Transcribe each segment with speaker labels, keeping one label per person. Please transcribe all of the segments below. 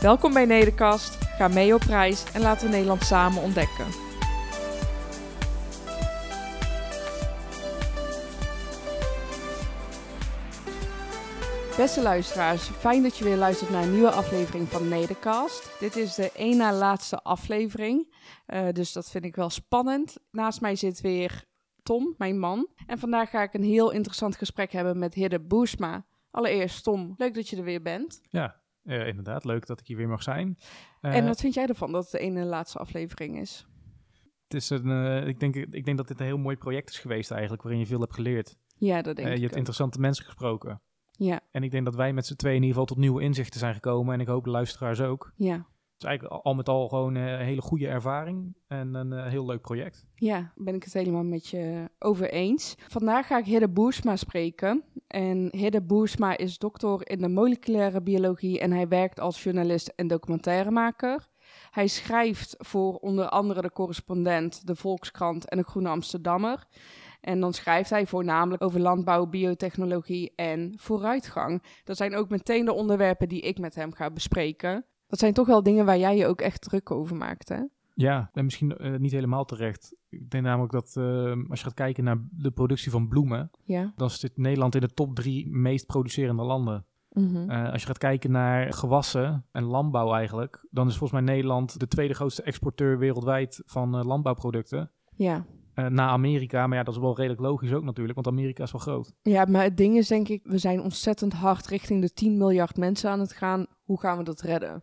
Speaker 1: Welkom bij Nederkast, ga mee op reis en laten we Nederland samen ontdekken. Beste luisteraars, fijn dat je weer luistert naar een nieuwe aflevering van Nedercast. Dit is de één na laatste aflevering, uh, dus dat vind ik wel spannend. Naast mij zit weer Tom, mijn man. En vandaag ga ik een heel interessant gesprek hebben met Hidde Boersma. Allereerst Tom, leuk dat je er weer bent.
Speaker 2: Ja, uh, inderdaad, leuk dat ik hier weer mag zijn.
Speaker 1: Uh, en wat vind jij ervan dat het de ene laatste aflevering is?
Speaker 2: Het is een, uh, ik, denk, ik denk dat dit een heel mooi project is geweest eigenlijk, waarin je veel hebt geleerd.
Speaker 1: Ja, dat denk ik
Speaker 2: Je hebt
Speaker 1: ook.
Speaker 2: interessante mensen gesproken.
Speaker 1: Ja.
Speaker 2: En ik denk dat wij met z'n tweeën in ieder geval tot nieuwe inzichten zijn gekomen. En ik hoop de luisteraars ook.
Speaker 1: Ja.
Speaker 2: Is eigenlijk al met al gewoon een hele goede ervaring en een heel leuk project.
Speaker 1: Ja, ben ik het helemaal met je over eens. Vandaag ga ik Hidde Boersma spreken. En Hidde Boersma is doctor in de moleculaire biologie en hij werkt als journalist en documentairemaker. Hij schrijft voor onder andere de correspondent, de Volkskrant en de Groene Amsterdammer. En dan schrijft hij voornamelijk over landbouw, biotechnologie en vooruitgang. Dat zijn ook meteen de onderwerpen die ik met hem ga bespreken. Dat zijn toch wel dingen waar jij je ook echt druk over maakt, hè?
Speaker 2: Ja, en misschien uh, niet helemaal terecht. Ik denk namelijk dat uh, als je gaat kijken naar de productie van bloemen,
Speaker 1: ja.
Speaker 2: dan zit Nederland in de top drie meest producerende landen.
Speaker 1: Mm
Speaker 2: -hmm. uh, als je gaat kijken naar gewassen en landbouw eigenlijk, dan is volgens mij Nederland de tweede grootste exporteur wereldwijd van landbouwproducten.
Speaker 1: Ja.
Speaker 2: Na Amerika, maar ja, dat is wel redelijk logisch ook natuurlijk, want Amerika is wel groot.
Speaker 1: Ja, maar het ding is denk ik, we zijn ontzettend hard richting de 10 miljard mensen aan het gaan. Hoe gaan we dat redden?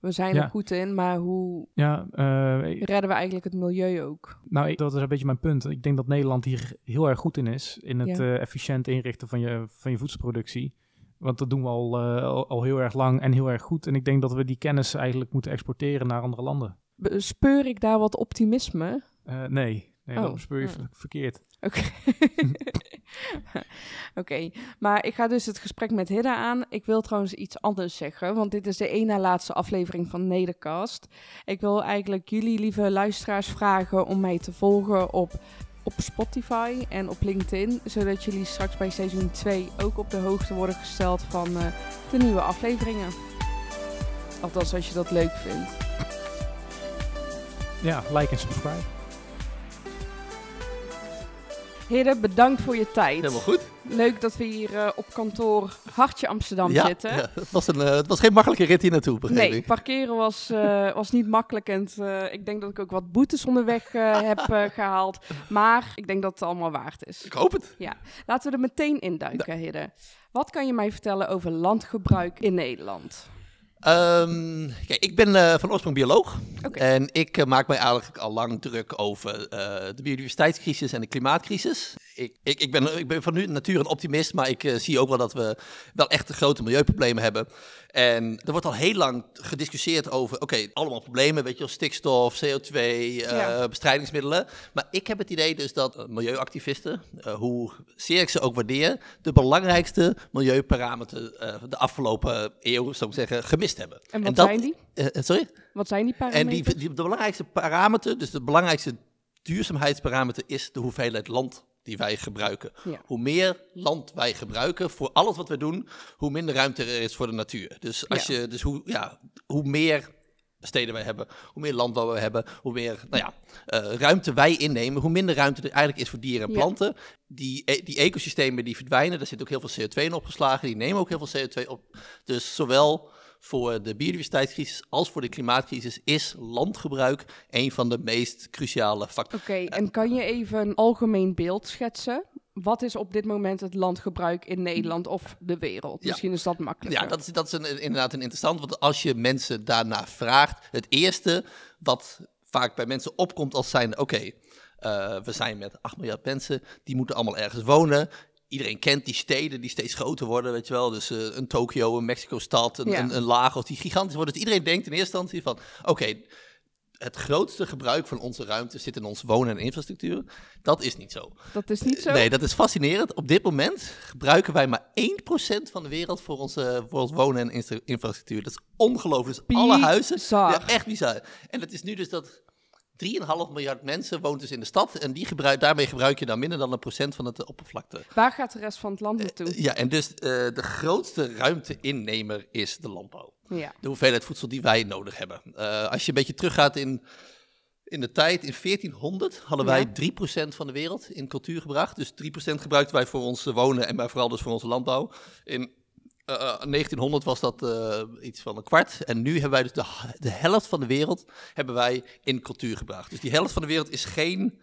Speaker 1: We zijn
Speaker 2: ja.
Speaker 1: er goed in, maar hoe
Speaker 2: ja, uh,
Speaker 1: redden we eigenlijk het milieu ook?
Speaker 2: Nou, dat is een beetje mijn punt. Ik denk dat Nederland hier heel erg goed in is, in het
Speaker 1: Ja.
Speaker 2: uh, efficiënt inrichten van je, van je voedselproductie. Want dat doen we al, uh, al, al heel erg lang en heel erg goed. En ik denk dat we die kennis eigenlijk moeten exporteren naar andere landen.
Speaker 1: Speur ik daar wat optimisme?
Speaker 2: Nee, nee
Speaker 1: Oh,
Speaker 2: dat speur je
Speaker 1: oh.
Speaker 2: ver- verkeerd.
Speaker 1: Oké. Oké, maar ik ga dus het gesprek met Hidda aan. Ik wil trouwens iets anders zeggen, want dit is de één na laatste aflevering van Nedercast. Ik wil eigenlijk jullie, lieve luisteraars, vragen om mij te volgen op, op Spotify en op LinkedIn, zodat jullie straks bij seizoen 2 ook op de hoogte worden gesteld van eh, de nieuwe afleveringen. Althans, als je dat leuk vindt.
Speaker 2: Ja, like en subscribe.
Speaker 1: Hidde, bedankt voor je tijd.
Speaker 3: Helemaal goed.
Speaker 1: Leuk dat we hier eh, op kantoor Hartje Amsterdam
Speaker 3: ja,
Speaker 1: zitten.
Speaker 3: ja, het, was een, uh, het was geen makkelijke rit hier naartoe, begreep
Speaker 1: Nee,
Speaker 3: ik.
Speaker 1: parkeren was, uh, was niet makkelijk. En ik denk dat ik ook wat boetes onderweg heb gehaald. Maar ik denk dat het allemaal waard is.
Speaker 3: Ik hoop het.
Speaker 1: Ja, laten we er meteen induiken, ja. Hidde. Wat kan je mij vertellen over landgebruik in Nederland?
Speaker 3: Um, kijk, ik ben uh, van oorsprong bioloog.
Speaker 1: Okay.
Speaker 3: En ik uh, maak mij eigenlijk al lang druk over uh, de biodiversiteitscrisis en de klimaatcrisis. Ik, ik, ik, ben, ik ben van nu natuur een optimist, maar ik zie ook wel dat we wel echt grote milieuproblemen hebben. En er wordt al heel lang gediscussieerd over, oké, okay, allemaal problemen, weet je wel, stikstof, CO2, ja. bestrijdingsmiddelen. Maar ik heb het idee dus dat milieuactivisten, hoe zeer ik ze ook waardeer, de belangrijkste milieuparameter de afgelopen eeuw, zou ik zeggen, gemist hebben.
Speaker 1: En wat
Speaker 3: en dat,
Speaker 1: zijn die?
Speaker 3: Uh, sorry?
Speaker 1: Wat zijn die
Speaker 3: En
Speaker 1: parameters?
Speaker 3: die, die, de belangrijkste parameter, dus de belangrijkste duurzaamheidsparameter, is de hoeveelheid land die wij gebruiken.
Speaker 1: Ja.
Speaker 3: Hoe meer land wij gebruiken voor alles wat we doen, hoe minder ruimte er is voor de natuur. Dus, als
Speaker 1: Ja.
Speaker 3: je, dus hoe, ja, hoe meer steden wij hebben, hoe meer landbouw we hebben, hoe meer nou ja, uh, ruimte wij innemen, hoe minder ruimte er eigenlijk is voor dieren en
Speaker 1: Ja.
Speaker 3: planten. Die, e die ecosystemen die verdwijnen, daar zit ook heel veel CO2 in opgeslagen, die nemen ook heel veel CO2 op. Dus zowel voor de biodiversiteitscrisis als voor de klimaatcrisis is landgebruik een van de meest cruciale factoren.
Speaker 1: Oké, okay, en kan je even een algemeen beeld schetsen? Wat is op dit moment het landgebruik in Nederland of de wereld?
Speaker 3: Ja.
Speaker 1: Misschien is dat makkelijker.
Speaker 3: Ja, dat is, dat is een, inderdaad een interessant, want als je mensen daarna vraagt, het eerste wat vaak bij mensen opkomt als zijn, oké, okay, uh, we zijn met 8 miljard mensen, die moeten allemaal ergens wonen. Iedereen kent die steden die steeds groter worden, weet je wel. Dus eh, een Tokio, een Mexico-stad, een,
Speaker 1: Ja.
Speaker 3: een, een Lagos, die gigantisch worden. Dus iedereen denkt in eerste instantie van, oké, het grootste gebruik van onze ruimte zit in ons wonen en infrastructuur. Dat is niet zo.
Speaker 1: Dat is niet zo.
Speaker 3: Nee, dat is fascinerend. Op dit moment gebruiken wij maar 1% van de wereld voor, onze, voor ons wonen en infrastructuur. Dat is ongelooflijk. Dus alle huizen. Ja, echt bizar. En het is nu dus dat 3,5 miljard mensen woont dus in de stad. En die gebruik, daarmee gebruik je dan minder dan een procent van het oppervlakte.
Speaker 1: Waar gaat de rest van het land naartoe?
Speaker 3: Ja, en dus eh, de grootste ruimteinnemer is de landbouw.
Speaker 1: Ja.
Speaker 3: De hoeveelheid voedsel die wij nodig hebben. Eh, als je een beetje teruggaat in, in de tijd, in 1400 hadden wij
Speaker 1: Ja.
Speaker 3: 3% van de wereld in cultuur gebracht. Dus 3% gebruikten wij voor ons wonen en maar vooral dus voor onze landbouw. In eh, eh, 1900 was dat eh, iets van een kwart. En nu hebben wij dus de, de helft van de wereld hebben wij in cultuur gebracht. Dus die helft van de wereld is geen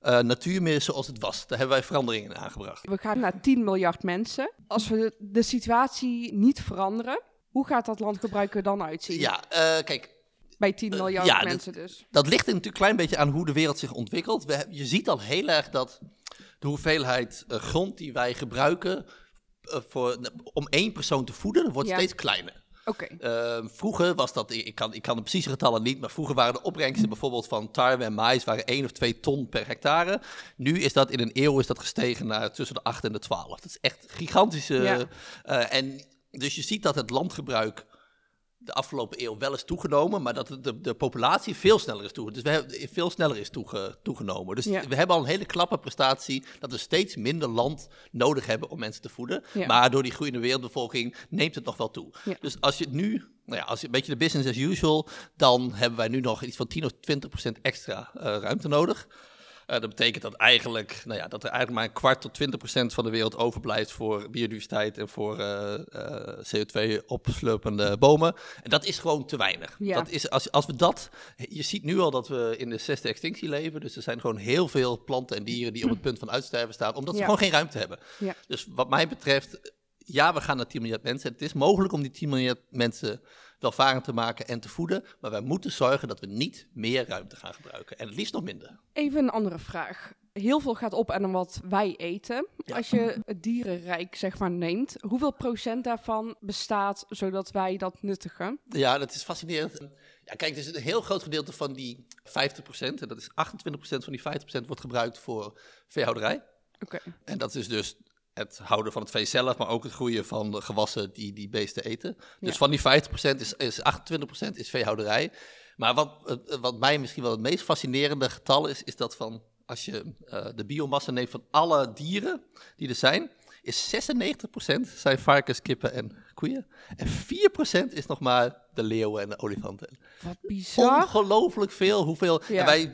Speaker 3: eh, natuur meer zoals het was. Daar hebben wij veranderingen in aangebracht.
Speaker 1: We gaan naar 10 miljard mensen. Als we de, de situatie niet veranderen, hoe gaat dat landgebruik er dan uitzien?
Speaker 3: Ja, eh, kijk,
Speaker 1: Bij 10 miljard
Speaker 3: ja, dat-
Speaker 1: mensen dus.
Speaker 3: dat ligt er natuurlijk een klein beetje aan hoe de wereld zich ontwikkelt. We, je ziet al heel erg dat de hoeveelheid eh, grond die wij gebruiken eh, voor, om één persoon te voeden, wordt
Speaker 1: Ja.
Speaker 3: steeds kleiner.
Speaker 1: Oké.
Speaker 3: Eh, vroeger was dat, ik kan, ik kan de precieze getallen niet, maar vroeger waren de opbrengsten bijvoorbeeld van tarwe en maïs waren 1 of 2 ton per hectare. Nu is dat in een eeuw is dat gestegen naar tussen de 8 en de 12. Dat is echt gigantische.
Speaker 1: Ja.
Speaker 3: eh, en dus je ziet dat het landgebruik de afgelopen eeuw wel is toegenomen, maar dat de, de, populatie veel sneller is toegenomen. Dus we hebben, veel sneller is toege- toegenomen. Dus
Speaker 1: Ja.
Speaker 3: we hebben al een hele klappe prestatie dat we steeds minder land nodig hebben om mensen te voeden.
Speaker 1: Ja.
Speaker 3: Maar door die groeiende wereldbevolking neemt het nog wel toe.
Speaker 1: Ja.
Speaker 3: Dus als je het nu, nou ja, als je een beetje de business as usual, dan hebben wij nu nog iets van 10 of 20 procent extra eh, ruimte nodig. Eh, dat betekent dat eigenlijk, nou ja, dat er eigenlijk maar een kwart tot 20 procent van de wereld overblijft voor biodiversiteit en voor eh, eh, CO2-opslurpende bomen. En dat is gewoon te weinig.
Speaker 1: Ja.
Speaker 3: Dat is, als, als we dat, je ziet nu al dat we in de zesde extinctie leven. Dus er zijn gewoon heel veel planten en dieren die op het punt van uitsterven staan, omdat ze
Speaker 1: Ja.
Speaker 3: gewoon geen ruimte hebben.
Speaker 1: Ja.
Speaker 3: Dus wat mij betreft, ja, we gaan naar 10 miljard mensen. Het is mogelijk om die 10 miljard mensen welvarend te maken en te voeden. Maar wij moeten zorgen dat we niet meer ruimte gaan gebruiken. En het liefst nog minder.
Speaker 1: Even een andere vraag. Heel veel gaat op aan wat wij eten.
Speaker 3: Ja.
Speaker 1: Als je het dierenrijk zeg maar neemt, hoeveel procent daarvan bestaat zodat wij dat nuttigen?
Speaker 3: Ja, dat is fascinerend. Ja, kijk, is een heel groot gedeelte van die 50%, en dat is 28% van die 50% wordt gebruikt voor veehouderij.
Speaker 1: Oké.
Speaker 3: En dat is dus het houden van het vee zelf, maar ook het groeien van de gewassen die die beesten eten. Dus
Speaker 1: Ja.
Speaker 3: van die 50% is, is 28% is veehouderij. Maar wat, wat mij misschien wel het meest fascinerende getal is, is dat van als je eh, de biomassa neemt van alle dieren die er zijn, is 96% zijn varkens, kippen en koeien. En 4% is nog maar de leeuwen en de olifanten.
Speaker 1: Wat bizar.
Speaker 3: Ongelooflijk veel. Hoeveel.
Speaker 1: Ja.
Speaker 3: En wij,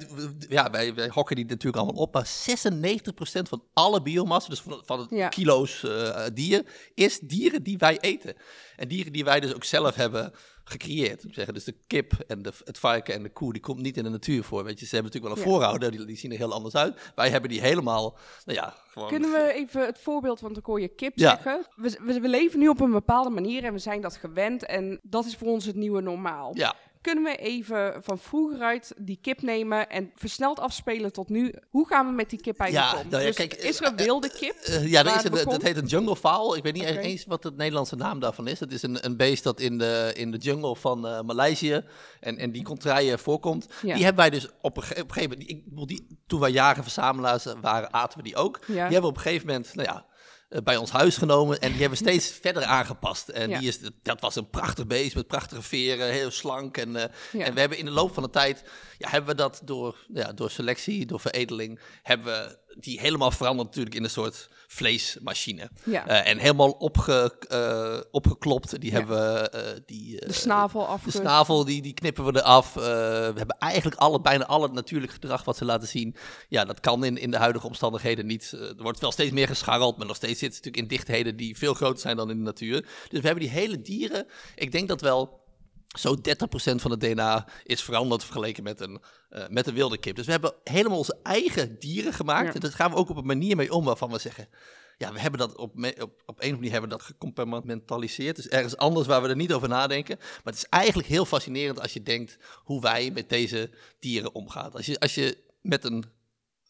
Speaker 3: ja, wij, wij hokken die natuurlijk allemaal op. Maar 96% van alle biomassa, dus van, van het
Speaker 1: Ja.
Speaker 3: kilo's eh, dier, is dieren die wij eten. En dieren die wij dus ook zelf hebben gecreëerd. Zeggen. Dus de kip en de, het varken en de koe, die komt niet in de natuur voor. Weet je, ze hebben natuurlijk wel een
Speaker 1: Ja.
Speaker 3: voorouder, die, die zien er heel anders uit. Wij hebben die helemaal, nou ja, gewoon...
Speaker 1: Kunnen we even het voorbeeld, ik hoor je kip
Speaker 3: Ja.
Speaker 1: zeggen. We, we, we leven nu op een bepaalde manier en we zijn dat gewend en dat is voor ons het nieuwe normaal.
Speaker 3: Ja,
Speaker 1: Kunnen we even van vroeger uit die kip nemen en versneld afspelen tot nu? Hoe gaan we met die kip eigenlijk
Speaker 3: Ja,
Speaker 1: om?
Speaker 3: nou ja,
Speaker 1: Dus
Speaker 3: kijk,
Speaker 1: is er een
Speaker 3: eh,
Speaker 1: wilde kip?
Speaker 3: Eh, ja, er is een, dat heet een jungle fowl. Ik weet niet eens wat de Nederlandse naam daarvan is. Het is een, een beest dat in de, in de jungle van eh Maleisië en, en die contraien voorkomt.
Speaker 1: Ja.
Speaker 3: Die hebben wij dus op een, ge- op een gegeven moment... Ik, die, toen wij jagen-verzamelaars waren, aten we die ook. Die hebben we op een gegeven moment, nou ja... eh, Bij ons huis genomen en die hebben we steeds verder aangepast. En
Speaker 1: Ja.
Speaker 3: die is, dat was een prachtig beest met prachtige veren, heel slank. En, eh,
Speaker 1: Ja.
Speaker 3: en we hebben in de loop van de tijd, ja, hebben we dat door, ja, door selectie, door veredeling, hebben we die helemaal veranderd natuurlijk in een soort vleesmachine.
Speaker 1: Ja.
Speaker 3: Eh, en helemaal opge, eh, opgeklopt. Die
Speaker 1: Ja.
Speaker 3: hebben we, eh, die,
Speaker 1: de snavel af.
Speaker 3: de snavel, die, die knippen we eraf. We hebben eigenlijk alle, bijna al het natuurlijk gedrag wat ze laten zien. Ja, dat kan in, in de huidige omstandigheden niet. Er wordt wel steeds meer gescharreld, maar nog steeds zit het natuurlijk in dichtheden die veel groter zijn dan in de natuur. Dus we hebben die hele dieren. Ik denk dat wel zo 30% van het DNA is veranderd vergeleken met een, eh, met een wilde kip. Dus we hebben helemaal onze eigen dieren gemaakt.
Speaker 1: Ja.
Speaker 3: En daar gaan we ook op een manier mee om waarvan we zeggen... Ja, we hebben dat op, op, op een of andere manier hebben we dat gecompartmentaliseerd. Dus ergens anders waar we er niet over nadenken. Maar het is eigenlijk heel fascinerend als je denkt hoe wij met deze dieren omgaan. Als je, als je met een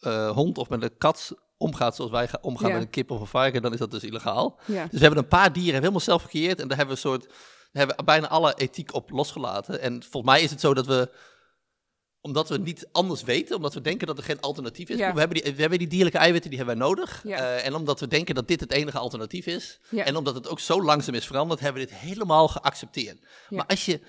Speaker 3: eh, hond of met een kat omgaat zoals wij gaan, omgaan
Speaker 1: Ja.
Speaker 3: met een kip of een varken, dan is dat dus illegaal.
Speaker 1: Ja.
Speaker 3: Dus we hebben een paar dieren helemaal zelf gecreëerd en daar hebben we een soort, hebben bijna alle ethiek op losgelaten. En volgens mij is het zo dat we, omdat we niet anders weten, omdat we denken dat er geen alternatief is,
Speaker 1: Ja.
Speaker 3: we, hebben die, we hebben die dierlijke eiwitten, die hebben wij nodig.
Speaker 1: Ja.
Speaker 3: Eh, en omdat we denken dat dit het enige alternatief is,
Speaker 1: Ja.
Speaker 3: en omdat het ook zo langzaam is veranderd, hebben we dit helemaal geaccepteerd. Maar als je,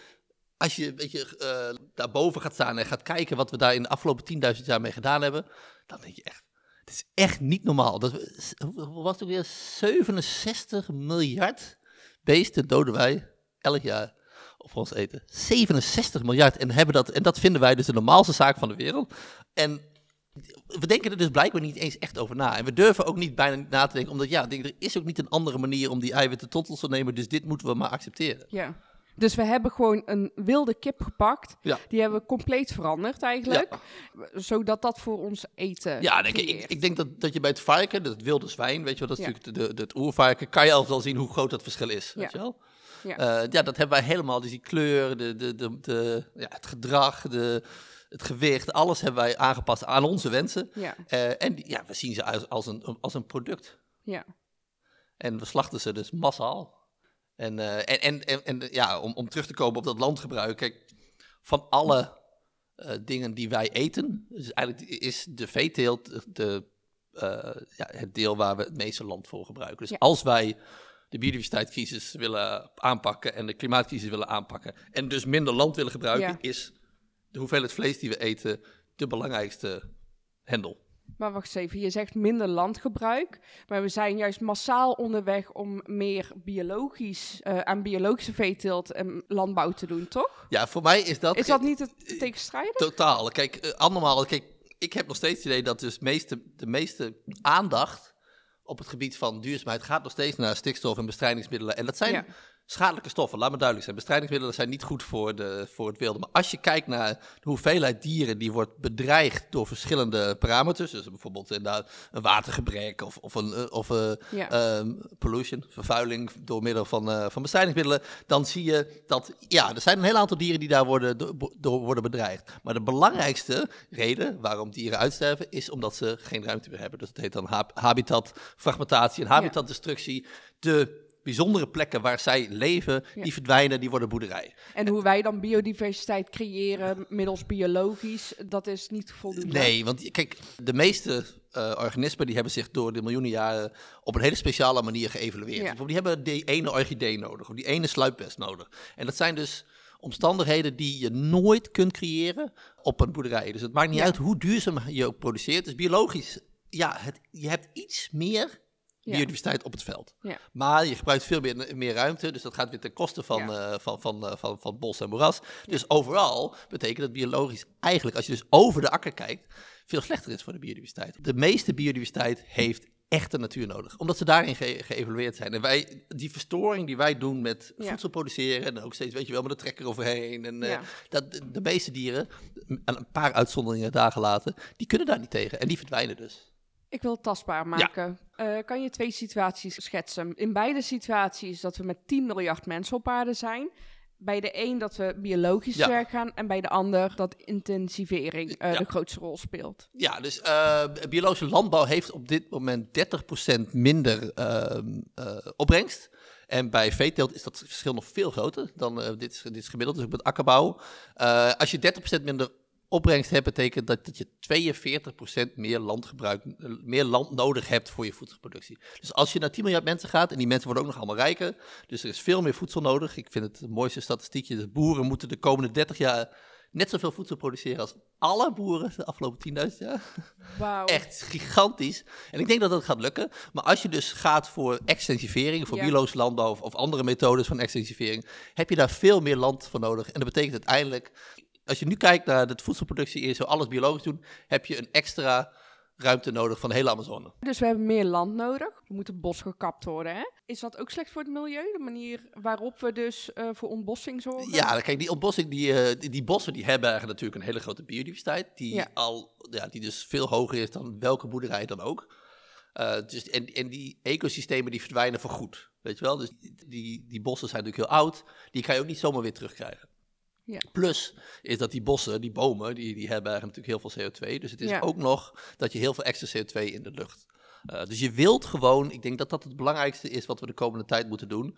Speaker 3: als je weet je, eh, daarboven gaat staan en gaat kijken wat we daar in de afgelopen 10.000 jaar mee gedaan hebben, dan denk je echt, het is echt niet normaal. Dat we, hoe was het ook weer? 67 miljard beesten doden wij elk jaar op ons eten. 67 miljard. En, hebben dat, en dat vinden wij dus de normaalste zaak van de wereld. En we denken er dus blijkbaar niet eens echt over na. En we durven ook niet bijna na te denken, omdat ja, ik denk, er is ook niet een andere manier om die eiwitten tot ons te nemen. Dus dit moeten we maar accepteren.
Speaker 1: Ja. Dus we hebben gewoon een wilde kip gepakt.
Speaker 3: Ja.
Speaker 1: Die hebben we compleet veranderd eigenlijk. Zodat dat voor ons eten
Speaker 3: Ja, denk ik, ik, denk dat, dat je bij het varken, het wilde zwijn, weet je wel, dat is
Speaker 1: Ja.
Speaker 3: natuurlijk de, de, het oervarken, kan je al wel zien hoe groot dat verschil is. Weet je wel?
Speaker 1: Ja.
Speaker 3: Eh, ja, dat hebben wij helemaal. Dus die kleur, de, de, de, de, ja, het gedrag, de, het gewicht, alles hebben wij aangepast aan onze wensen.
Speaker 1: Ja,
Speaker 3: Eh, en die- ja, we zien ze als, als, een, als een product.
Speaker 1: ja.
Speaker 3: En we slachten ze dus massaal. En, eh, en, en, en, en ja, om, om terug te komen op dat landgebruik. Kijk, van alle dingen die wij eten, dus eigenlijk is de veeteelt de, ja, het deel waar we het meeste land voor gebruiken. Dus
Speaker 1: Ja.
Speaker 3: als wij de biodiversiteitscrisis willen aanpakken en de klimaatcrisis willen aanpakken en dus minder land willen gebruiken,
Speaker 1: Ja.
Speaker 3: is de hoeveelheid vlees die we eten de belangrijkste hendel.
Speaker 1: Maar wacht eens even, je zegt minder landgebruik. Maar we zijn juist massaal onderweg om meer biologisch, eh, aan biologische veeteelt en landbouw te doen, toch?
Speaker 3: Ja, voor mij is dat...
Speaker 1: Is dat niet het tegenstrijdig?
Speaker 3: Totaal. Kijk, eh, allemaal. Kijk, ik heb nog steeds het idee dat dus meeste, de meeste aandacht op het gebied van duurzaamheid gaat nog steeds naar stikstof en bestrijdingsmiddelen. En dat zijn. Schadelijke stoffen, laat me duidelijk zijn. Bestrijdingsmiddelen zijn niet goed voor, de, voor het wilde. Maar als je kijkt naar de hoeveelheid dieren die wordt bedreigd door verschillende parameters, dus bijvoorbeeld inderdaad een watergebrek of, of een eh, of, eh,
Speaker 1: Ja.
Speaker 3: ehm, pollution, vervuiling door middel van, eh, van bestrijdingsmiddelen, dan zie je dat, ja, er zijn een heel aantal dieren die daar worden, door, door worden bedreigd. Maar de belangrijkste reden waarom dieren uitsterven, is omdat ze geen ruimte meer hebben. Dus het heet dan hab- habitatfragmentatie en habitatdestructie. De bijzondere plekken waar zij leven,
Speaker 1: Ja.
Speaker 3: die verdwijnen, die worden boerderijen.
Speaker 1: En hoe wij dan biodiversiteit creëren middels biologisch, dat is niet voldoende.
Speaker 3: Nee, want kijk, de meeste eh, organismen die hebben zich door de miljoenen jaren op een hele speciale manier geëvalueerd.
Speaker 1: Ja.
Speaker 3: Die hebben die ene orchidee nodig, of die ene sluipwesp nodig. En dat zijn dus omstandigheden die je nooit kunt creëren op een boerderij. Dus het maakt niet
Speaker 1: Ja.
Speaker 3: uit hoe duurzaam je ook produceert. Dus biologisch, ja, het, je hebt iets meer. Biodiversiteit op het veld. Maar je gebruikt veel meer, meer ruimte, dus dat gaat weer ten koste van, eh, van, van, eh, van, van bos en moeras. Dus overal betekent dat biologisch eigenlijk, als je dus over de akker kijkt, veel slechter is voor de biodiversiteit. De meeste biodiversiteit heeft echte natuur nodig, omdat ze daarin ge- geëvalueerd zijn. En wij, die verstoring die wij doen met
Speaker 1: Ja.
Speaker 3: voedsel produceren, en ook steeds, weet je wel, met de trekker overheen. En eh, dat, de, meeste dieren, een paar uitzonderingen daar gelaten, die kunnen daar niet tegen. En die verdwijnen dus.
Speaker 1: Ik wil het tastbaar maken. Eh, kan je twee situaties schetsen? In beide situaties dat we met 10 miljard mensen op aarde zijn. Bij de een dat we biologisch
Speaker 3: Ja.
Speaker 1: werk gaan en bij de ander dat intensivering eh,
Speaker 3: Ja.
Speaker 1: de grootste rol speelt.
Speaker 3: Ja, dus eh, biologische landbouw heeft op dit moment 30% minder ehm, eh, opbrengst. En bij veeteelt is dat verschil nog veel groter dan dit, is, dit is gemiddeld, dus ook met akkerbouw. Als je 30% minder opbrengst hebt, betekent dat, dat je 42% meer land, gebruikt, eh, meer land nodig hebt voor je voedselproductie. Dus als je naar 10 miljard mensen gaat, en die mensen worden ook nog allemaal rijker, dus er is veel meer voedsel nodig. Ik vind het het mooiste statistiekje, de boeren moeten de komende 30 jaar net zoveel voedsel produceren als alle boeren de afgelopen 10.000 jaar.
Speaker 1: Wauw.
Speaker 3: Echt gigantisch. En ik denk dat dat gaat lukken. Maar als je dus gaat voor extensivering, voor
Speaker 1: Ja.
Speaker 3: biologische landbouw of, of andere methodes van extensivering, heb je daar veel meer land voor nodig. En dat betekent uiteindelijk, als je nu kijkt naar de voedselproductie, is zo alles biologisch doen, heb je een extra ruimte nodig van de hele Amazone.
Speaker 1: Dus we hebben meer land nodig. Er moet een bos gekapt worden. Hè? Is dat ook slecht voor het milieu? De manier waarop we dus eh, voor ontbossing zorgen?
Speaker 3: Ja, kijk, die ontbossing, die, eh, die, die bossen, die herbergen natuurlijk een hele grote biodiversiteit. Die,
Speaker 1: Ja.
Speaker 3: al, ja, die dus veel hoger is dan welke boerderij dan ook. Eh, dus, en, en die ecosystemen die verdwijnen voor goed. Weet je wel? Dus die, die bossen zijn natuurlijk heel oud. Die kan je ook niet zomaar weer terugkrijgen.
Speaker 1: Ja.
Speaker 3: Plus is dat die bossen, die bomen, die, die herbergen natuurlijk heel veel CO2. Dus het is
Speaker 1: Ja.
Speaker 3: ook nog dat je heel veel extra CO2 in de lucht Uh, dus je wilt gewoon, ik denk dat dat het belangrijkste is wat we de komende tijd moeten doen.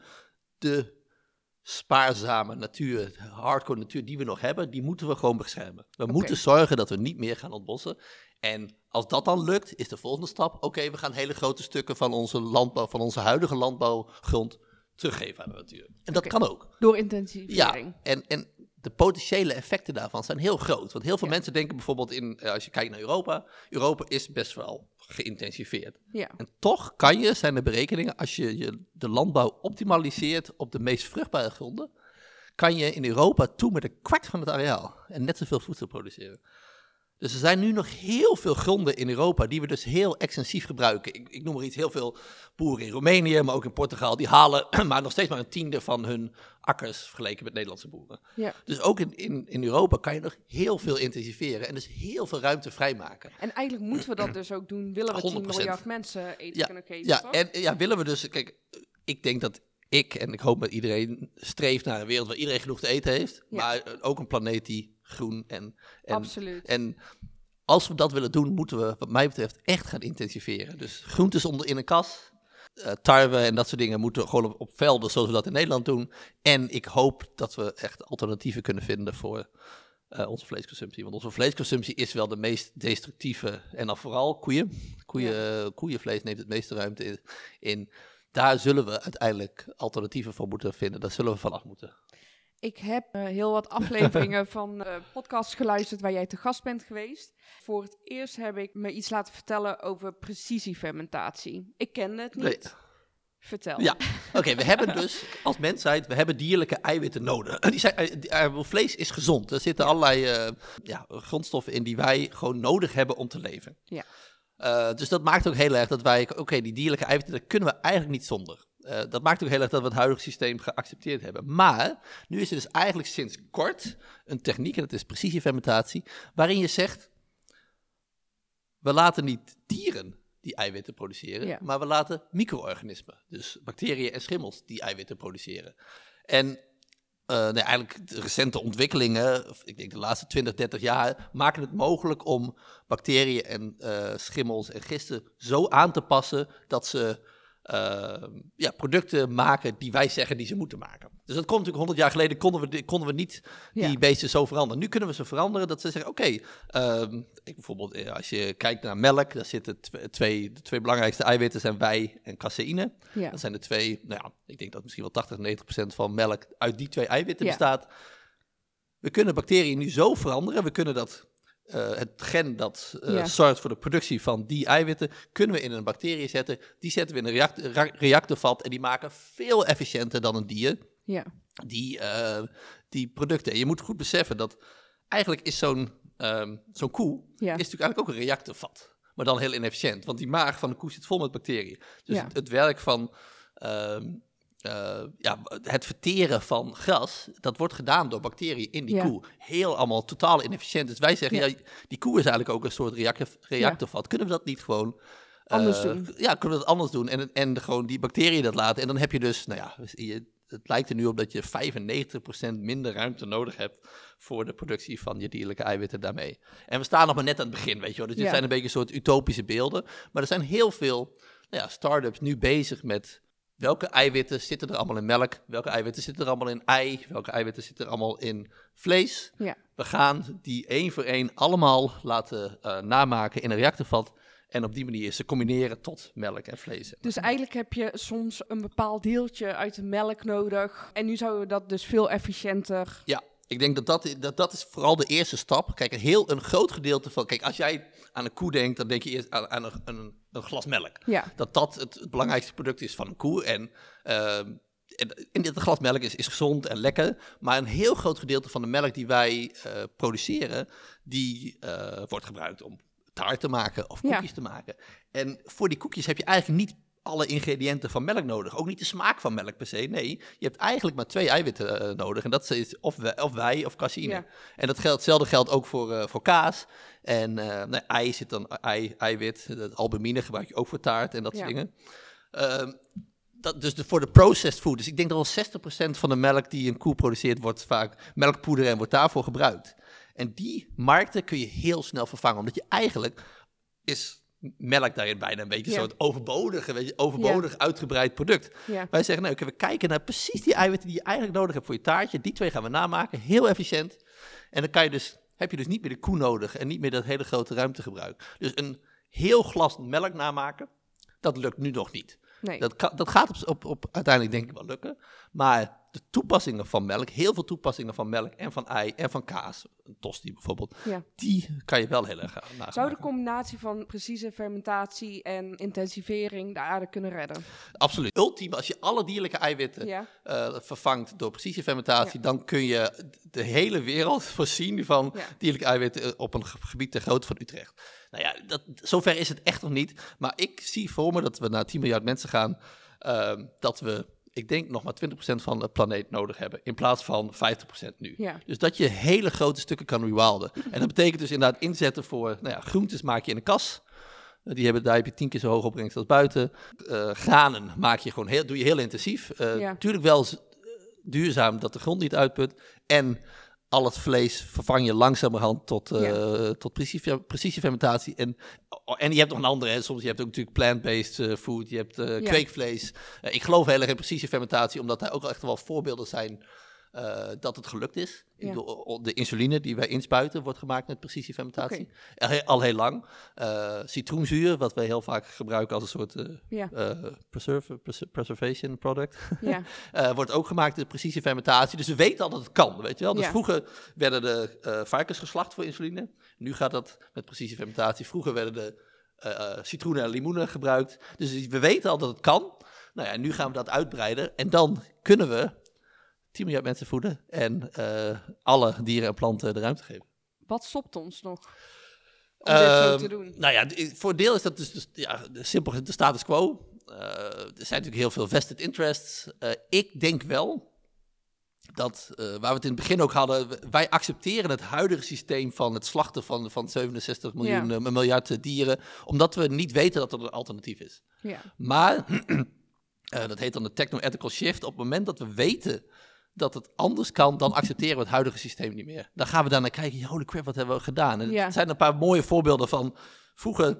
Speaker 3: De spaarzame natuur, hardcore natuur die we nog hebben, die moeten we gewoon beschermen. We moeten zorgen dat we niet meer gaan ontbossen. En als dat dan lukt, is de volgende stap: oké, we gaan hele grote stukken van onze landbouw, van onze huidige landbouwgrond teruggeven aan de natuur. En dat kan ook.
Speaker 1: Door intensivering.
Speaker 3: Ja, en, en de potentiële effecten daarvan zijn heel groot. Want heel veel mensen denken bijvoorbeeld in, eh, als je kijkt naar Europa, Europa is best wel geïntensiveerd.
Speaker 1: Ja.
Speaker 3: En toch kan je, zijn er berekeningen, als je, je de landbouw optimaliseert op de meest vruchtbare gronden, kan je in Europa toe met een kwart van het areaal en net zoveel voedsel produceren. Dus er zijn nu nog heel veel gronden in Europa die we dus heel extensief gebruiken. Ik, ik noem maar iets, heel veel boeren in Roemenië, maar ook in Portugal, die halen maar nog steeds maar een tiende van hun akkers vergeleken met Nederlandse boeren.
Speaker 1: Ja.
Speaker 3: Dus ook in, in, in Europa kan je nog heel veel intensiveren en dus heel veel ruimte vrijmaken.
Speaker 1: En eigenlijk moeten we dat dus ook doen, willen we 10
Speaker 3: 100%.
Speaker 1: miljard mensen eten
Speaker 3: Ja,
Speaker 1: kunnen geven,
Speaker 3: Ja,
Speaker 1: toch?
Speaker 3: en ja, willen we dus, kijk, ik denk dat ik en ik hoop dat iedereen streeft naar een wereld waar iedereen genoeg te eten heeft,
Speaker 1: Ja.
Speaker 3: maar ook een planeet die groen en, en
Speaker 1: Absoluut.
Speaker 3: En als we dat willen doen, moeten we, wat mij betreft, echt gaan intensiveren. Dus groentes onder in een kas, eh, tarwe en dat soort dingen moeten gewoon op, op velden zoals we dat in Nederland doen. En ik hoop dat we echt alternatieven kunnen vinden voor eh, onze vleesconsumptie. Want onze vleesconsumptie is wel de meest destructieve. En dan vooral koeien. koeien Koeienvlees neemt het meeste ruimte in- in. Daar zullen we uiteindelijk alternatieven voor moeten vinden. Daar zullen we vanaf moeten.
Speaker 1: Ik heb eh, heel wat afleveringen van eh, podcasts geluisterd waar jij te gast bent geweest. Voor het eerst heb ik me iets laten vertellen over precisiefermentatie. Ik kende het niet.
Speaker 3: Nee.
Speaker 1: Vertel.
Speaker 3: Ja, oké, we hebben dus als mensheid, we hebben dierlijke eiwitten nodig. Die zijn, eh, die- vlees is gezond. Er zitten allerlei ja, grondstoffen in die wij gewoon nodig hebben om te leven.
Speaker 1: Ja.
Speaker 3: Dus dat maakt ook heel erg dat wij, oké, die dierlijke eiwitten, daar kunnen we eigenlijk niet zonder. Eh, dat maakt ook heel erg dat we het huidige systeem geaccepteerd hebben. Maar nu is er dus eigenlijk sinds kort een techniek, en dat is precisiefermentatie, waarin je zegt, we laten niet dieren die eiwitten produceren,
Speaker 1: Ja.
Speaker 3: maar we laten micro-organismen, dus bacteriën en schimmels, die eiwitten produceren. En eh, nee, eigenlijk de recente ontwikkelingen, ik denk de laatste 20, 30 jaar, maken het mogelijk om bacteriën en eh, schimmels en gisten zo aan te passen dat ze ja, producten maken die wij zeggen die ze moeten maken. Dus dat komt natuurlijk 100 jaar geleden, konden we, konden we niet die
Speaker 1: Ja.
Speaker 3: beesten zo veranderen. Nu kunnen we ze veranderen dat ze zeggen, oké, ehm, ik bijvoorbeeld eh, als je kijkt naar melk, daar zitten tw- twee, de twee belangrijkste eiwitten zijn wij en caseïne.
Speaker 1: Ja.
Speaker 3: Dat zijn de twee, nou ja, ik denk dat misschien wel 80, 90 procent van melk uit die twee eiwitten
Speaker 1: Ja.
Speaker 3: bestaat. We kunnen bacteriën nu zo veranderen, we kunnen dat, eh, het gen dat
Speaker 1: Ja.
Speaker 3: zorgt voor de productie van die eiwitten, kunnen we in een bacterie zetten. Die zetten we in een reactorvat en die maken veel efficiënter dan een dier
Speaker 1: Ja.
Speaker 3: die, eh, die producten. En je moet goed beseffen dat eigenlijk is zo'n ehm, zo'n koe
Speaker 1: Ja.
Speaker 3: is natuurlijk eigenlijk ook een reactorvat. Maar dan heel inefficiënt, want die maag van de koe zit vol met bacteriën. Dus
Speaker 1: Ja.
Speaker 3: het, het werk van ehm, eh, ja, het verteren van gras, dat wordt gedaan door bacteriën in die
Speaker 1: Ja.
Speaker 3: koe. Heel allemaal totaal inefficiënt. Dus wij zeggen,
Speaker 1: Ja.
Speaker 3: ja. die koe is eigenlijk ook een soort reactor, reactorvat. Kunnen we dat niet gewoon...
Speaker 1: Anders
Speaker 3: eh,
Speaker 1: doen.
Speaker 3: Ja, kunnen we dat anders doen en, en gewoon die bacteriën dat laten. En dan heb je dus, nou ja, je, het lijkt er nu op dat je 95% minder ruimte nodig hebt voor de productie van je dierlijke eiwitten daarmee. En we staan nog maar net aan het begin, weet je wel. Dus dit zijn een beetje een soort utopische beelden. Maar er zijn heel veel nou ja, start-ups nu bezig met welke eiwitten zitten er allemaal in melk, welke eiwitten zitten er allemaal in ei, welke eiwitten zitten er allemaal in vlees.
Speaker 1: Ja.
Speaker 3: We gaan die één voor één allemaal laten eh, namaken in een reactorvat. En op die manier ze combineren tot melk en vlees.
Speaker 1: Dus eigenlijk heb je soms een bepaald deeltje uit de melk nodig. En nu zouden we dat dus veel efficiënter.
Speaker 3: Ja, ik denk dat dat, dat dat is vooral de eerste stap. Kijk, een heel een groot gedeelte van. Kijk, als jij aan een koe denkt, dan denk je eerst aan, aan een, een, een glas melk.
Speaker 1: Ja.
Speaker 3: Dat dat het, het belangrijkste product is van een koe. En, ehm, en, en dit glas melk is, is gezond en lekker. Maar een heel groot gedeelte van de melk die wij eh, produceren, die eh, wordt gebruikt om taart te maken of
Speaker 1: Ja.
Speaker 3: koekjes te maken. En voor die koekjes heb je eigenlijk niet alle ingrediënten van melk nodig. Ook niet de smaak van melk per se. Nee, je hebt eigenlijk maar twee eiwitten eh, nodig. En dat is of, wij, of wij of caseïne.
Speaker 1: Ja.
Speaker 3: En dat geldt, hetzelfde geldt ook voor, eh, voor kaas. En eh ei zit dan ei, eiwit. Het albumine gebruik je ook voor taart en dat soort dingen. Ehm, dat, dus de, voor de processed food. Dus ik denk dat wel 60% van de melk die een koe produceert, wordt vaak melkpoeder en wordt daarvoor gebruikt. En die markten kun je heel snel vervangen. Omdat je eigenlijk is melk daarin bijna een beetje
Speaker 1: Ja.
Speaker 3: zo'n overbodige, weet je, overbodig uitgebreid product.
Speaker 1: Ja.
Speaker 3: Wij zeggen, nou, we kijken naar precies die eiwitten die je eigenlijk nodig hebt voor je taartje. Die twee gaan we namaken, heel efficiënt. En dan kan je dus, heb je dus niet meer de koe nodig en niet meer dat hele grote ruimtegebruik. Dus een heel glas melk namaken, dat lukt nu nog niet.
Speaker 1: Nee.
Speaker 3: Dat, dat gaat op, op, op uiteindelijk denk ik wel lukken. Maar de toepassingen van melk, heel veel toepassingen van melk en van ei en van kaas, een tosti bijvoorbeeld,
Speaker 1: Ja.
Speaker 3: die kan je wel heel erg gaan nagaan.
Speaker 1: Zou de combinatie van precieze fermentatie en intensivering de aarde kunnen redden?
Speaker 3: Absoluut. Ultiem, als je alle dierlijke eiwitten
Speaker 1: Ja.
Speaker 3: eh, vervangt door precisiefermentatie, dan kun je de hele wereld voorzien van dierlijke eiwitten eh, op een ge- gebied ter grootte van Utrecht. Nou ja, dat, zover is het echt nog niet. Maar ik zie voor me dat we naar 10 miljard mensen gaan, ehm, dat we, ik denk, nog maar 20% van de planeet nodig hebben, in plaats van 50% nu.
Speaker 1: Ja.
Speaker 3: Dus dat je hele grote stukken kan rewilden. En dat betekent dus inderdaad inzetten voor, nou ja, groentes maak je in de kas. Eh, Die hebben, daar heb je tien keer zo hoog opbrengst als buiten. Eh, granen maak je gewoon heel, doe je heel intensief.
Speaker 1: Ja.
Speaker 3: Natuurlijk wel duurzaam dat de grond niet uitput. En al het vlees vervang je langzamerhand tot, eh tot precisie, precisiefermentatie. En, en je hebt nog een andere, hè. soms je hebt ook natuurlijk plant-based eh, food, je hebt eh,
Speaker 1: Ja.
Speaker 3: kweekvlees. Ik geloof heel erg in precisiefermentatie, omdat daar ook echt wel voorbeelden zijn eh, dat het gelukt is.
Speaker 1: Ja.
Speaker 3: de insuline die wij inspuiten wordt gemaakt met precisiefermentatie. Al, heel, al heel lang. Eh, citroenzuur, wat wij heel vaak gebruiken als een soort
Speaker 1: Ja.
Speaker 3: eh, preserve, pres- preservation product.
Speaker 1: Ja.
Speaker 3: Wordt ook gemaakt in precisie fermentatie. Dus we weten al dat het kan, weet je wel. Dus vroeger werden de varkens geslacht voor insuline. Nu gaat dat met precisie fermentatie. Vroeger werden de citroenen en limoenen gebruikt. Dus we weten al dat het kan. Nou ja, nu gaan we dat uitbreiden. En dan kunnen we 10 miljard mensen voeden en eh, alle dieren en planten de ruimte geven.
Speaker 1: Wat stopt ons nog om dit zo
Speaker 3: Ehm,
Speaker 1: te doen?
Speaker 3: Nou ja, voor deel is dat dus, dus ja, de, simpel de status quo. Eh, er zijn natuurlijk heel veel vested interests. Eh, ik denk wel dat, waar we het in het begin ook hadden, wij accepteren het huidige systeem van het slachten van, van 67 miljoen,
Speaker 1: Ja.
Speaker 3: miljard dieren, omdat we niet weten dat er een alternatief is.
Speaker 1: Ja.
Speaker 3: Maar, dat heet dan de techno-ethical shift, op het moment dat we weten dat het anders kan, dan accepteren we het huidige systeem niet meer. Dan gaan we daar naar kijken, holy crap, wat hebben we gedaan? En
Speaker 1: Ja.
Speaker 3: het zijn een paar mooie voorbeelden van, vroeger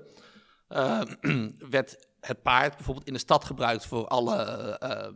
Speaker 3: eh, werd het paard bijvoorbeeld in de stad gebruikt voor alle, eh, eh,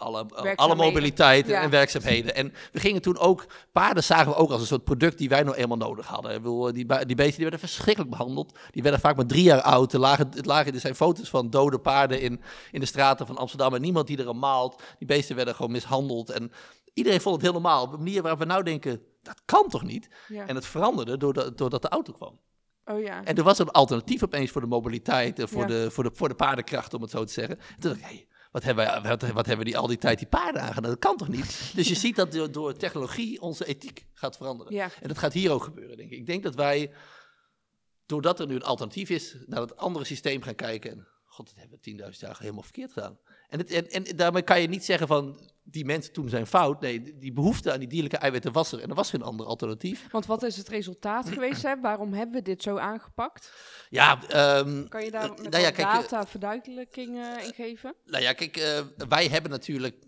Speaker 3: alle, alle
Speaker 1: Werkzaamheden.
Speaker 3: mobiliteit en-
Speaker 1: Ja.
Speaker 3: en werkzaamheden. En we gingen toen ook, paarden zagen we ook als een soort product die wij nou eenmaal nodig hadden. Ik bedoel, die, die beesten die werden verschrikkelijk behandeld. Die werden vaak maar drie jaar oud. Er lagen, het lagen, er zijn foto's van dode paarden in, in de straten van Amsterdam en niemand die er aan maalt. Die beesten werden gewoon mishandeld en iedereen vond het heel normaal. Op een manier waar we nou denken, dat kan toch niet?
Speaker 1: Ja.
Speaker 3: En het veranderde doordat, doordat de auto kwam.
Speaker 1: oh ja.
Speaker 3: En er was een alternatief opeens voor de mobiliteit en voor,
Speaker 1: Ja.
Speaker 3: de, voor, de, voor de paardenkracht, om het zo te zeggen. En toen dacht ik, hey, wat hebben, wij, wat, wat hebben we die al die tijd die paarden aangedaan? Dat kan toch niet? Dus je ziet dat door, door technologie onze ethiek gaat veranderen.
Speaker 1: Ja.
Speaker 3: En dat gaat hier ook gebeuren, denk ik. Ik denk dat wij, doordat er nu een alternatief is, naar het andere systeem gaan kijken. En, god, dat hebben we 10.000 jaar helemaal verkeerd gedaan. En, het, en, en daarmee kan je niet zeggen van, die mensen toen zijn fout. Nee, die- behoefte aan die dierlijke eiwitten was er. En er was geen ander alternatief.
Speaker 1: Want wat is het resultaat geweest? Hè? Waarom hebben we dit zo aangepakt?
Speaker 3: Ja, ehm,
Speaker 1: Kan je daar
Speaker 3: Eh,
Speaker 1: met
Speaker 3: nou ja, kijk, eh,
Speaker 1: data verduidelijkingen in geven?
Speaker 3: Nou ja, kijk, eh, wij hebben natuurlijk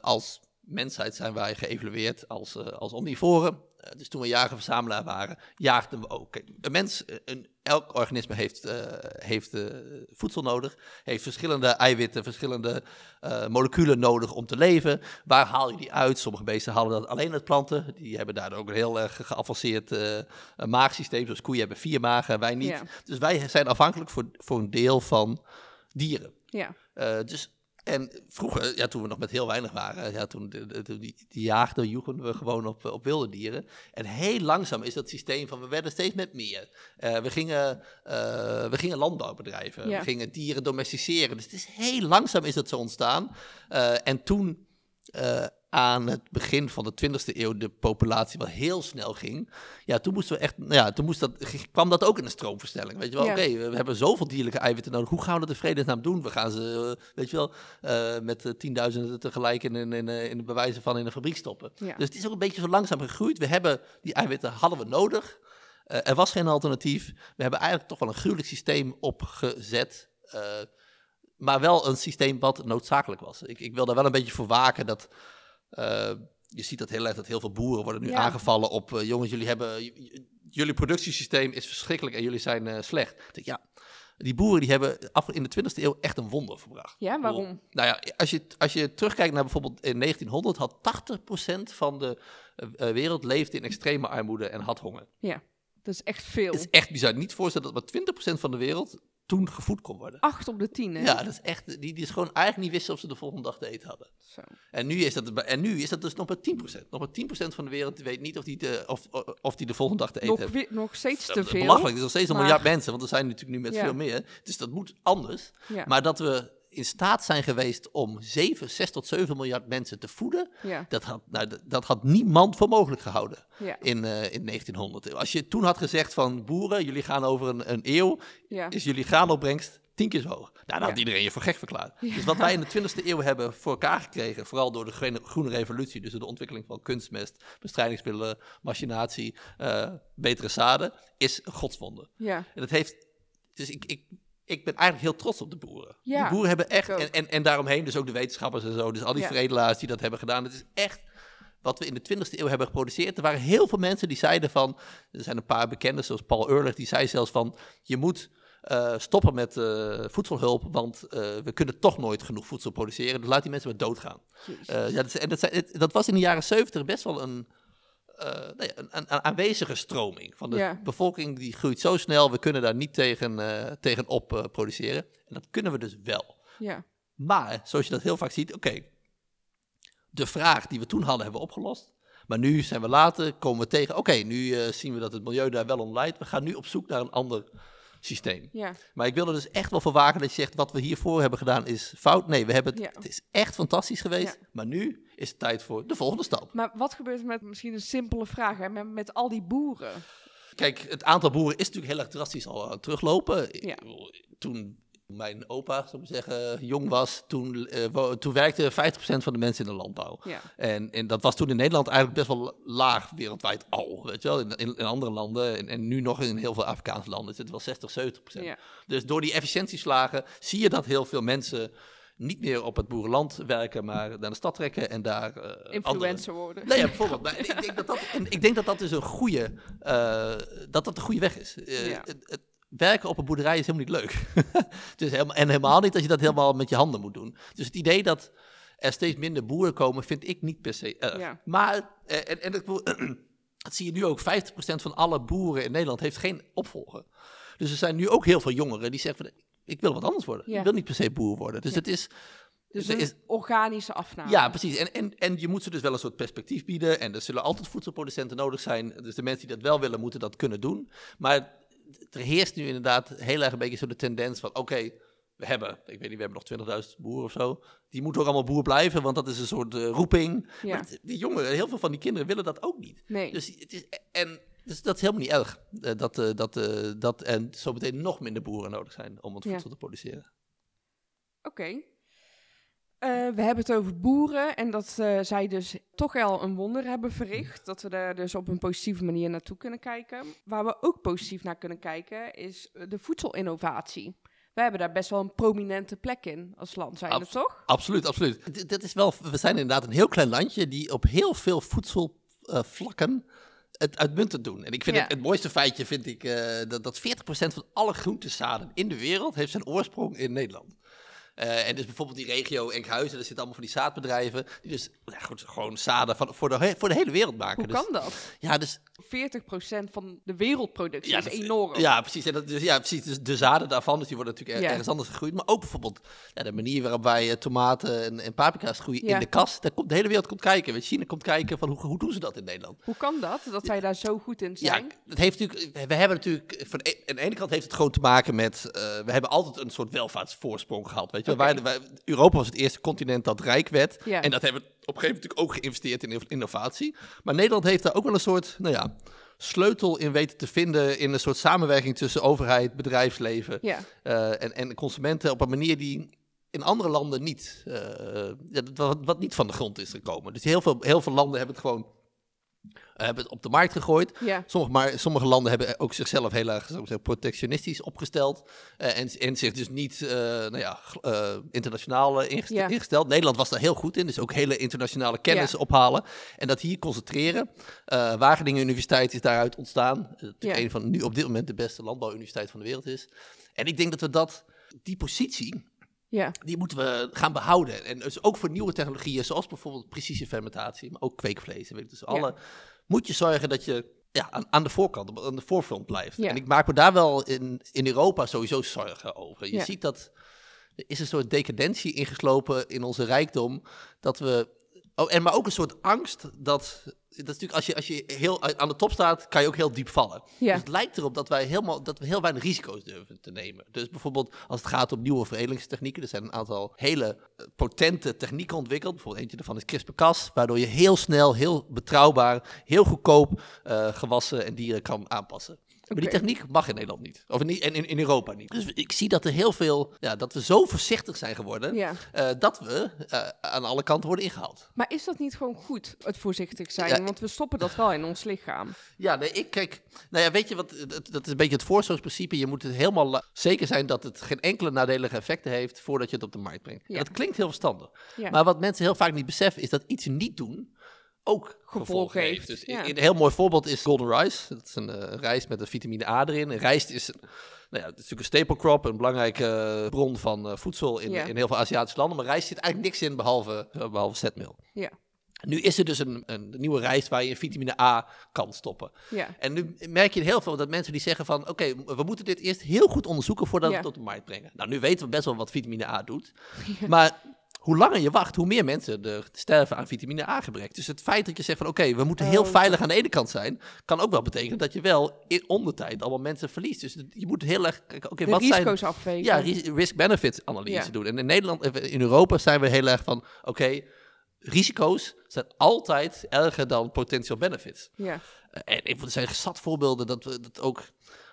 Speaker 3: als mensheid zijn wij geëvalueerd als, als omnivoren. Eh, dus toen we jager-verzamelaar waren, jaagden we ook. Kijk, een mens, eh, een, elk organisme heeft, eh, heeft voedsel nodig, heeft verschillende eiwitten, verschillende moleculen nodig om te leven. Waar haal je die uit? Sommige beesten halen dat alleen uit planten. Die hebben daar ook een heel erg geavanceerd maagsysteem. Zoals koeien hebben vier magen, wij niet.
Speaker 1: Ja.
Speaker 3: Dus wij zijn afhankelijk voor, voor een deel van dieren.
Speaker 1: Ja.
Speaker 3: Dus, en vroeger, ja, toen we nog met heel weinig waren, ja, toen de- die, die jaagden, joegen we gewoon op, op wilde dieren. En heel langzaam is dat systeem van, we werden steeds met meer. Eh, we, gingen, eh, we gingen landbouw bedrijven,
Speaker 1: Ja.
Speaker 3: we gingen dieren domesticeren. Dus het is heel langzaam is dat zo ontstaan. Eh, en toen, aan het begin van de 20e eeuw, de populatie wel heel snel ging, ja, toen moesten we echt, nou ja, toen moest dat, kwam dat ook in een stroomverstelling. Weet je wel,
Speaker 1: Ja.
Speaker 3: oké, we, we hebben zoveel dierlijke eiwitten nodig. Hoe gaan we dat in vredesnaam doen? We gaan ze, eh, weet je wel, eh, met eh, tienduizenden tegelijk in, in, in, in de bewijzen van in een fabriek stoppen.
Speaker 1: Ja.
Speaker 3: Dus het is ook een beetje zo langzaam gegroeid. We hebben die eiwitten hadden we nodig. Er was geen alternatief. We hebben eigenlijk toch wel een gruwelijk systeem opgezet. maar wel een systeem wat noodzakelijk was. Ik, ik wil daar wel een beetje voor waken dat. Eh, je ziet dat heel erg dat heel veel boeren worden nu
Speaker 1: Ja.
Speaker 3: aangevallen op. eh, jongens, jullie hebben. jullie productiesysteem is verschrikkelijk en jullie zijn eh, slecht. Denk, ja, Die boeren die hebben in de 20e eeuw echt een wonder verbracht.
Speaker 1: Ja, waarom?
Speaker 3: Nou ja, als je, als je terugkijkt naar bijvoorbeeld in 1900 had 80% van de wereld leefde in extreme armoede en had honger.
Speaker 1: Ja, dat is echt veel.
Speaker 3: Het is echt bizar. Niet voorstellen dat maar 20% van de wereld toen gevoed kon worden.
Speaker 1: Acht op de tien, hè?
Speaker 3: Ja, dat is echt. Die, die is gewoon eigenlijk niet wisten of ze de volgende dag te eten hadden.
Speaker 1: Zo.
Speaker 3: En nu is dat, en nu is dat dus nog maar 10%. Nog maar 10% van de wereld weet niet of die de, of, of die de volgende dag te eten
Speaker 1: Nog,
Speaker 3: hebben.
Speaker 1: nog steeds
Speaker 3: Dat
Speaker 1: te veel.
Speaker 3: Belachelijk. Er is nog steeds een miljard mensen, want er zijn natuurlijk nu met
Speaker 1: Ja.
Speaker 3: veel meer. Dus dat moet anders.
Speaker 1: Ja.
Speaker 3: Maar dat we in staat zijn geweest om 7, 6 tot 7 miljard mensen te voeden,
Speaker 1: ja,
Speaker 3: dat had, nou, dat- dat had niemand voor mogelijk gehouden
Speaker 1: ja,
Speaker 3: in, eh, in 1900. Als je toen had gezegd van boeren, jullie gaan over een, een eeuw,
Speaker 1: ja.
Speaker 3: is jullie graanopbrengst tien keer zo hoog. Nou, dan had iedereen je voor gek verklaard. Dus wat wij in de 20e eeuw hebben voor elkaar gekregen, vooral door de groene, groene revolutie, dus door de ontwikkeling van kunstmest, bestrijdingsmiddelen, machinatie, eh, betere zaden, is godswonde.
Speaker 1: ja.
Speaker 3: En dat heeft, dus ik, ik, ik ben eigenlijk heel trots op de boeren.
Speaker 1: Ja,
Speaker 3: die boeren hebben echt, en, en, en daaromheen dus ook de wetenschappers en zo, dus al die
Speaker 1: Ja.
Speaker 3: veredelaars die dat hebben gedaan. Het is echt wat we in de 20e eeuw hebben geproduceerd. Er waren heel veel mensen die zeiden van, er zijn een paar bekenden zoals Paul Ehrlich, die zei zelfs van, je moet eh, stoppen met eh, voedselhulp, want eh, we kunnen toch nooit genoeg voedsel produceren. Dus laat die mensen maar doodgaan. Ja, dat, is- en dat, dat was in de jaren 70 best wel een, nee, een, een, aanwezige stroming. Van de
Speaker 1: Ja.
Speaker 3: bevolking die groeit zo snel, we kunnen daar niet tegen, eh tegenop eh, produceren. En dat kunnen we dus wel.
Speaker 1: ja,
Speaker 3: Maar, zoals je dat heel vaak ziet, oké, de vraag die we toen hadden, hebben we opgelost. Maar nu zijn we later, komen we tegen, oké, nu eh, zien we dat het milieu daar wel om leidt. We gaan nu op zoek naar een ander systeem.
Speaker 1: ja,
Speaker 3: Maar ik wil er dus echt wel voor waken dat je zegt, wat we hiervoor hebben gedaan is fout. Nee, we hebben het,
Speaker 1: Ja.
Speaker 3: het is echt fantastisch geweest.
Speaker 1: Ja.
Speaker 3: Maar nu is het tijd voor de volgende stap.
Speaker 1: Maar wat gebeurt er met, misschien een simpele vraag, hè, met, met al die boeren?
Speaker 3: Kijk, het aantal boeren is natuurlijk heel erg drastisch al aan het teruglopen. Toen mijn opa, zou ik zeggen, jong was, toen, wo- toen werkte 50% van de mensen in de landbouw.
Speaker 1: Ja,
Speaker 3: En, en dat was toen in Nederland eigenlijk best wel laag wereldwijd al, weet je wel. In, in, in andere landen en, en nu nog in heel veel Afrikaanse landen is het wel 60, 70 procent.
Speaker 1: ja,
Speaker 3: Dus door die efficiëntieslagen zie je dat heel veel mensen niet meer op het boerenland werken, maar naar de stad trekken en daar eh, andere-
Speaker 1: influencer worden.
Speaker 3: Nee, ja, bijvoorbeeld. Maar ik, denk dat dat, en ik denk dat dat dus een goede, eh, dat dat een goede weg is.
Speaker 1: Ja.
Speaker 3: het, het werken op een boerderij is helemaal niet leuk. dus helemaal, en helemaal niet als je dat helemaal met je handen moet doen. Dus het idee dat er steeds minder boeren komen, vind ik niet per se erg.
Speaker 1: Ja.
Speaker 3: Maar, eh, en, en dat zie je nu ook, 50% van alle boeren in Nederland heeft geen opvolger. Dus er zijn nu ook heel veel jongeren die zeggen, van, ik wil wat anders worden.
Speaker 1: Ja.
Speaker 3: Ik wil niet per se boer worden. Dus
Speaker 1: Ja.
Speaker 3: het is...
Speaker 1: Dus een
Speaker 3: is
Speaker 1: organische afname.
Speaker 3: ja, precies. En, en, en je moet ze dus wel een soort perspectief bieden. En er zullen altijd voedselproducenten nodig zijn. Dus de mensen die dat wel willen, moeten dat kunnen doen. Maar er heerst nu inderdaad heel erg een beetje zo de tendens van... oké, we hebben, ik weet niet, we hebben nog 20.000 boeren of zo. Die moeten ook allemaal boer blijven, want dat is een soort eh, roeping.
Speaker 1: Ja.
Speaker 3: Maar het- die jongeren, heel veel van die kinderen willen dat ook niet.
Speaker 1: Nee,
Speaker 3: Dus, het is, en, dus dat is helemaal niet erg. eh, dat, eh, dat, dat en zo meteen nog minder boeren nodig zijn om het
Speaker 1: Ja.
Speaker 3: voedsel te produceren.
Speaker 1: oké. Eh, we hebben het over boeren en dat eh, zij dus toch al een wonder hebben verricht. Dat we daar dus op een positieve manier naartoe kunnen kijken. Waar we ook positief naar kunnen kijken is de voedselinnovatie. We hebben daar best wel een prominente plek in als land, zijn
Speaker 3: Abs-
Speaker 1: toch?
Speaker 3: Absoluut, absoluut. D- Dat is wel, we zijn inderdaad een heel klein landje die op heel veel voedselvlakken het uitmuntend doen. En ik vind
Speaker 1: Ja.
Speaker 3: het, het mooiste feitje vind ik dat, dat 40% van alle groentezaden in de wereld heeft zijn oorsprong in Nederland. Eh, en dus bijvoorbeeld die regio Enkhuizen, daar zitten allemaal van die zaadbedrijven die dus ja, goed, gewoon zaden van, voor, de, voor de hele wereld maken.
Speaker 1: Hoe
Speaker 3: dus,
Speaker 1: kan dat? 40%
Speaker 3: Ja, dus
Speaker 1: van de wereldproductie
Speaker 3: Ja,
Speaker 1: is
Speaker 3: dat-
Speaker 1: enorm.
Speaker 3: Ja, precies. En dat, dus, ja, precies. Dus de zaden daarvan, dus die worden natuurlijk er-
Speaker 1: Ja.
Speaker 3: ergens anders gegroeid. Maar ook bijvoorbeeld ja, de manier waarop wij eh, tomaten en, en paprika's groeien
Speaker 1: Ja.
Speaker 3: in de kas. Daar komt, de hele wereld komt kijken. China komt kijken van hoe, hoe doen ze dat in Nederland.
Speaker 1: Hoe kan dat, dat zij daar zo goed in
Speaker 3: Ja,
Speaker 1: zijn?
Speaker 3: het heeft natuurlijk, we- hebben natuurlijk, van de, aan de ene kant heeft het gewoon te maken met, eh, we hebben altijd een soort welvaartsvoorsprong gehad. Weet je. Wij- wij- Europa was het eerste continent dat rijk werd.
Speaker 1: Ja.
Speaker 3: En dat hebben we op een gegeven moment natuurlijk ook geïnvesteerd in innovatie. Maar Nederland heeft daar ook wel een soort, nou ja, sleutel in weten te vinden in een soort samenwerking tussen overheid, bedrijfsleven
Speaker 1: Ja,
Speaker 3: eh, en, en consumenten op een manier die in andere landen niet, eh, wat, wat niet van de grond is gekomen. Dus heel veel, heel veel landen hebben het gewoon hebben het op de markt gegooid.
Speaker 1: Ja.
Speaker 3: Sommige, maar sommige landen hebben ook zichzelf heel erg zeggen, protectionistisch opgesteld. eh, en, en zich dus niet eh, nou ja, eh, internationaal eh,
Speaker 1: Ja.
Speaker 3: ingesteld. Nederland was daar heel goed in, dus ook hele internationale kennis
Speaker 1: Ja.
Speaker 3: ophalen. En dat hier concentreren. Eh, Wageningen Universiteit is daaruit ontstaan. Uh,
Speaker 1: Ja.
Speaker 3: een van nu op dit moment de beste landbouwuniversiteit van de wereld is. En ik denk dat we dat, die positie,
Speaker 1: Ja.
Speaker 3: die moeten we gaan behouden. En dus ook voor nieuwe technologieën, zoals bijvoorbeeld precisiefermentatie, maar ook kweekvlees. Weet je. Dus alle, moet je zorgen dat je ja, aan, aan de voorkant, aan de voorfront blijft.
Speaker 1: Ja.
Speaker 3: En ik maak me daar wel in, in Europa sowieso zorgen over. Je
Speaker 1: Ja.
Speaker 3: ziet dat er is een soort decadentie ingeslopen in onze rijkdom, dat we... Oh, en maar ook een soort angst dat... Dat is natuurlijk, als je, als je heel aan de top staat, kan je ook heel diep vallen.
Speaker 1: Ja.
Speaker 3: Dus het lijkt erop dat wij helemaal, dat we heel weinig risico's durven te nemen. Dus bijvoorbeeld als het gaat om nieuwe veredelingstechnieken, er zijn een aantal hele eh, potente technieken ontwikkeld. Bijvoorbeeld eentje daarvan is CRISPR-Cas, waardoor je heel snel, heel betrouwbaar, heel goedkoop eh, gewassen en dieren kan aanpassen. Maar die techniek mag in Nederland niet. Of in, en in, in Europa niet. Dus ik zie dat er heel veel, ja, dat we zo voorzichtig zijn geworden,
Speaker 1: Ja.
Speaker 3: eh, dat we eh, aan alle kanten worden ingehaald.
Speaker 1: Maar is dat niet gewoon goed, het voorzichtig zijn?
Speaker 3: Ja.
Speaker 1: Want we stoppen dat wel in ons lichaam.
Speaker 3: Ja, nee, ik kijk. Nou ja, weet je wat? Dat, dat is een beetje het voorzorgsprincipe. Je moet het helemaal zeker zijn dat het geen enkele nadelige effecten heeft voordat je het op de markt brengt.
Speaker 1: Ja.
Speaker 3: Dat klinkt heel verstandig. Maar wat mensen heel vaak niet beseffen is dat iets niet doen ook gevolgen heeft. Dus
Speaker 1: ja.
Speaker 3: een, heel mooi voorbeeld is golden rice. Dat is een eh, rijst met een vitamine A erin. En rijst is, nou ja, het is natuurlijk een staple crop, een belangrijke eh, bron van eh, voedsel in,
Speaker 1: Ja.
Speaker 3: in heel veel Aziatische landen. Maar rijst zit eigenlijk niks in behalve, eh, behalve zetmeel.
Speaker 1: Ja.
Speaker 3: Nu is er dus een, een nieuwe rijst waar je vitamine A kan stoppen.
Speaker 1: Ja.
Speaker 3: En nu merk je heel veel dat mensen die zeggen van... oké, we moeten dit eerst heel goed onderzoeken voordat we het tot de markt brengen. Nou, nu weten we best wel wat vitamine A doet. Maar hoe langer je wacht, hoe meer mensen er sterven aan vitamine A-gebrek. Dus het feit dat je zegt van... oké, we moeten heel
Speaker 1: Oh,
Speaker 3: veilig aan de ene kant zijn... kan ook wel betekenen dat je wel in ondertijd allemaal mensen verliest. Dus je moet heel erg kijken, oké,
Speaker 1: De
Speaker 3: wat zijn...
Speaker 1: risico's afwegen.
Speaker 3: Ja, ris- risk-benefit analyse
Speaker 1: Ja.
Speaker 3: doen. En in Nederland, eh, in Europa zijn we heel erg van... oké, risico's zijn altijd erger dan potential benefits.
Speaker 1: Ja.
Speaker 3: Eh, En er zijn zat voorbeelden dat we dat ook.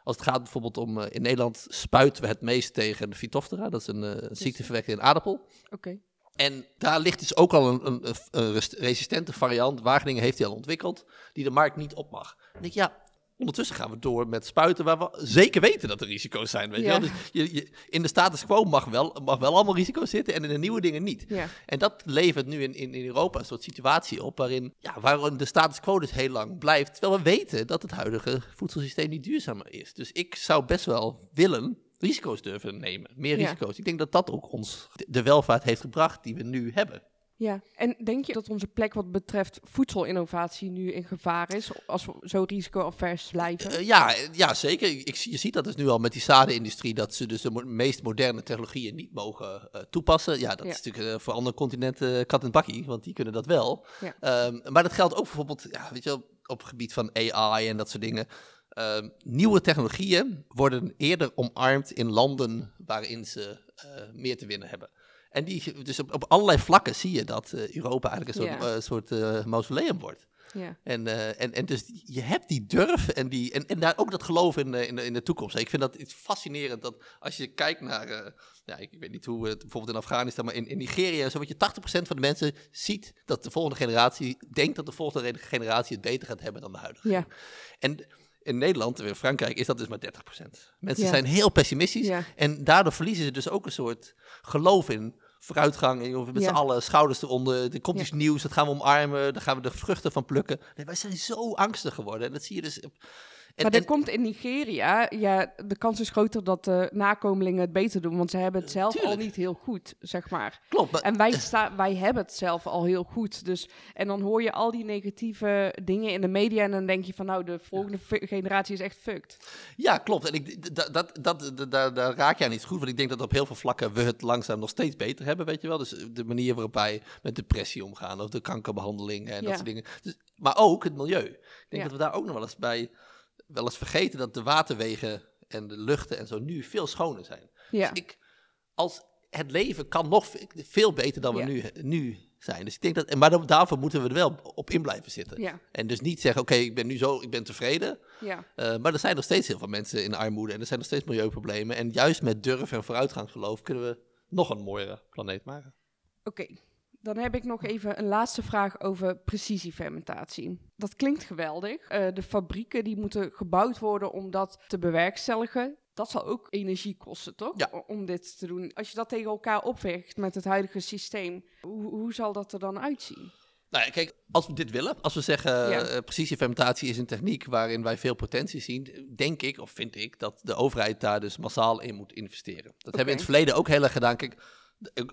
Speaker 3: Als het gaat bijvoorbeeld om. eh, in Nederland spuiten we het meest tegen de Phytophthora. Dat is een eh ziekteverwekker in aardappel.
Speaker 1: Oké.
Speaker 3: En daar ligt dus ook al een, een, een- een res- resistente variant. Wageningen heeft die al ontwikkeld. Die de markt niet op mag. Dan denk ik, ja. Ondertussen gaan we door met spuiten waar we zeker weten dat er risico's zijn. Weet
Speaker 1: Ja.
Speaker 3: Dus je, je, in de status quo mag wel, mag wel allemaal risico's zitten en in de nieuwe dingen niet.
Speaker 1: Ja.
Speaker 3: En dat levert nu in, in, in Europa een soort situatie op waarin, ja, waarin de status quo dus heel lang blijft. Terwijl we weten dat het huidige voedselsysteem niet duurzamer is. Dus ik zou best wel willen risico's durven nemen. Meer
Speaker 1: Ja.
Speaker 3: risico's. Ik denk dat dat ook ons de- welvaart heeft gebracht die we nu hebben.
Speaker 1: Ja, en denk je dat onze plek wat betreft voedselinnovatie nu in gevaar is, als we zo risico-avers blijven?
Speaker 3: Eh, ja, eh, ja, zeker. Ik, zie- je ziet dat dus nu al met die zadenindustrie, dat ze dus de mo- meest moderne technologieën niet mogen eh, toepassen. Ja, dat
Speaker 1: Ja.
Speaker 3: is natuurlijk voor andere continenten kat en bakkie, want die kunnen dat wel.
Speaker 1: Ja.
Speaker 3: Ehm, maar dat geldt ook bijvoorbeeld, ja, weet je wel, op het gebied van AI en dat soort dingen. Ehm, nieuwe technologieën worden eerder omarmd in landen waarin ze eh, meer te winnen hebben. En die, dus op, op allerlei vlakken zie je dat eh, Europa eigenlijk een soort, eh, soort eh, mausoleum wordt.
Speaker 1: ja.
Speaker 3: En, en, en dus je hebt die durf en, die, en, en daar ook dat geloof in, de- in, in de toekomst. Ik vind dat iets fascinerend dat als je kijkt naar, ja, ik, ik weet niet hoe het bijvoorbeeld in Afghanistan, maar in, in Nigeria, zo wat je 80% van de mensen ziet dat de volgende generatie denkt dat de volgende generatie het beter gaat hebben dan de huidige.
Speaker 1: Ja.
Speaker 3: En in Nederland en in Frankrijk is dat dus maar 30%. Mensen
Speaker 1: Ja.
Speaker 3: zijn heel pessimistisch
Speaker 1: Ja.
Speaker 3: en daardoor verliezen ze dus ook een soort geloof in vooruitgang. En joh, met
Speaker 1: Ja.
Speaker 3: z'n allen schouders eronder. Er komt iets nieuws, dat gaan we omarmen. Daar gaan we de vruchten van plukken. Nee, wij zijn zo angstig geworden. En dat zie je dus... op- En,
Speaker 1: maar
Speaker 3: en-
Speaker 1: er komt in Nigeria, ja, de kans is groter dat de nakomelingen het beter doen, want ze hebben het zelf al niet heel goed, zeg maar.
Speaker 3: klopt, maar
Speaker 1: En wij, sta, wij hebben het zelf al heel goed. Dus, en dan hoor je al die negatieve dingen in de media en dan denk je van nou, de volgende generatie is echt fucked.
Speaker 3: Ja, klopt. En ik, dat, dat, dat, dat- daar, daar raak je aan iets goed. Want ik denk dat op heel veel vlakken we het langzaam nog steeds beter hebben, weet je wel. Dus de manier waarop wij met depressie omgaan, of de kankerbehandeling en
Speaker 1: Ja.
Speaker 3: dat soort dingen. Dus, maar ook het milieu. Ik denk
Speaker 1: Ja.
Speaker 3: dat we daar ook nog wel eens bij wel eens vergeten dat de waterwegen en de luchten en zo nu veel schoner zijn.
Speaker 1: Ja,
Speaker 3: Dus ik, als het leven kan nog ve- veel beter dan we
Speaker 1: Ja.
Speaker 3: nu, nu zijn. Dus ik denk dat, maar daarvoor moeten we er wel op in blijven zitten.
Speaker 1: ja,
Speaker 3: En dus niet zeggen, oké, ik ben nu zo, ik ben tevreden.
Speaker 1: ja.
Speaker 3: Eh, maar er zijn nog steeds heel veel mensen in armoede en er zijn nog steeds milieuproblemen. En juist met durf en vooruitgangsgeloof kunnen we nog een mooiere planeet maken.
Speaker 1: Oké, Dan heb ik nog even een laatste vraag over precisiefermentatie. Dat klinkt geweldig. Uh, de fabrieken die moeten gebouwd worden om dat te bewerkstelligen. Dat zal ook energie kosten, toch?
Speaker 3: Ja.
Speaker 1: Om dit te doen. Als je dat tegen elkaar opweegt met het huidige systeem, hoe, hoe zal dat er dan uitzien?
Speaker 3: Nou ja, kijk, als we dit willen, als we zeggen ja. uh, precisiefermentatie is een techniek waarin wij veel potentie zien, denk ik, of vind ik, dat de overheid daar dus massaal in moet investeren. Dat hebben we in het verleden ook heel erg gedaan. Kijk,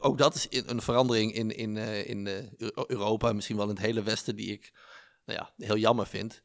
Speaker 3: ook dat is een verandering in, in, uh, in uh, Europa, misschien wel in het hele Westen, die ik nou ja, heel jammer vind.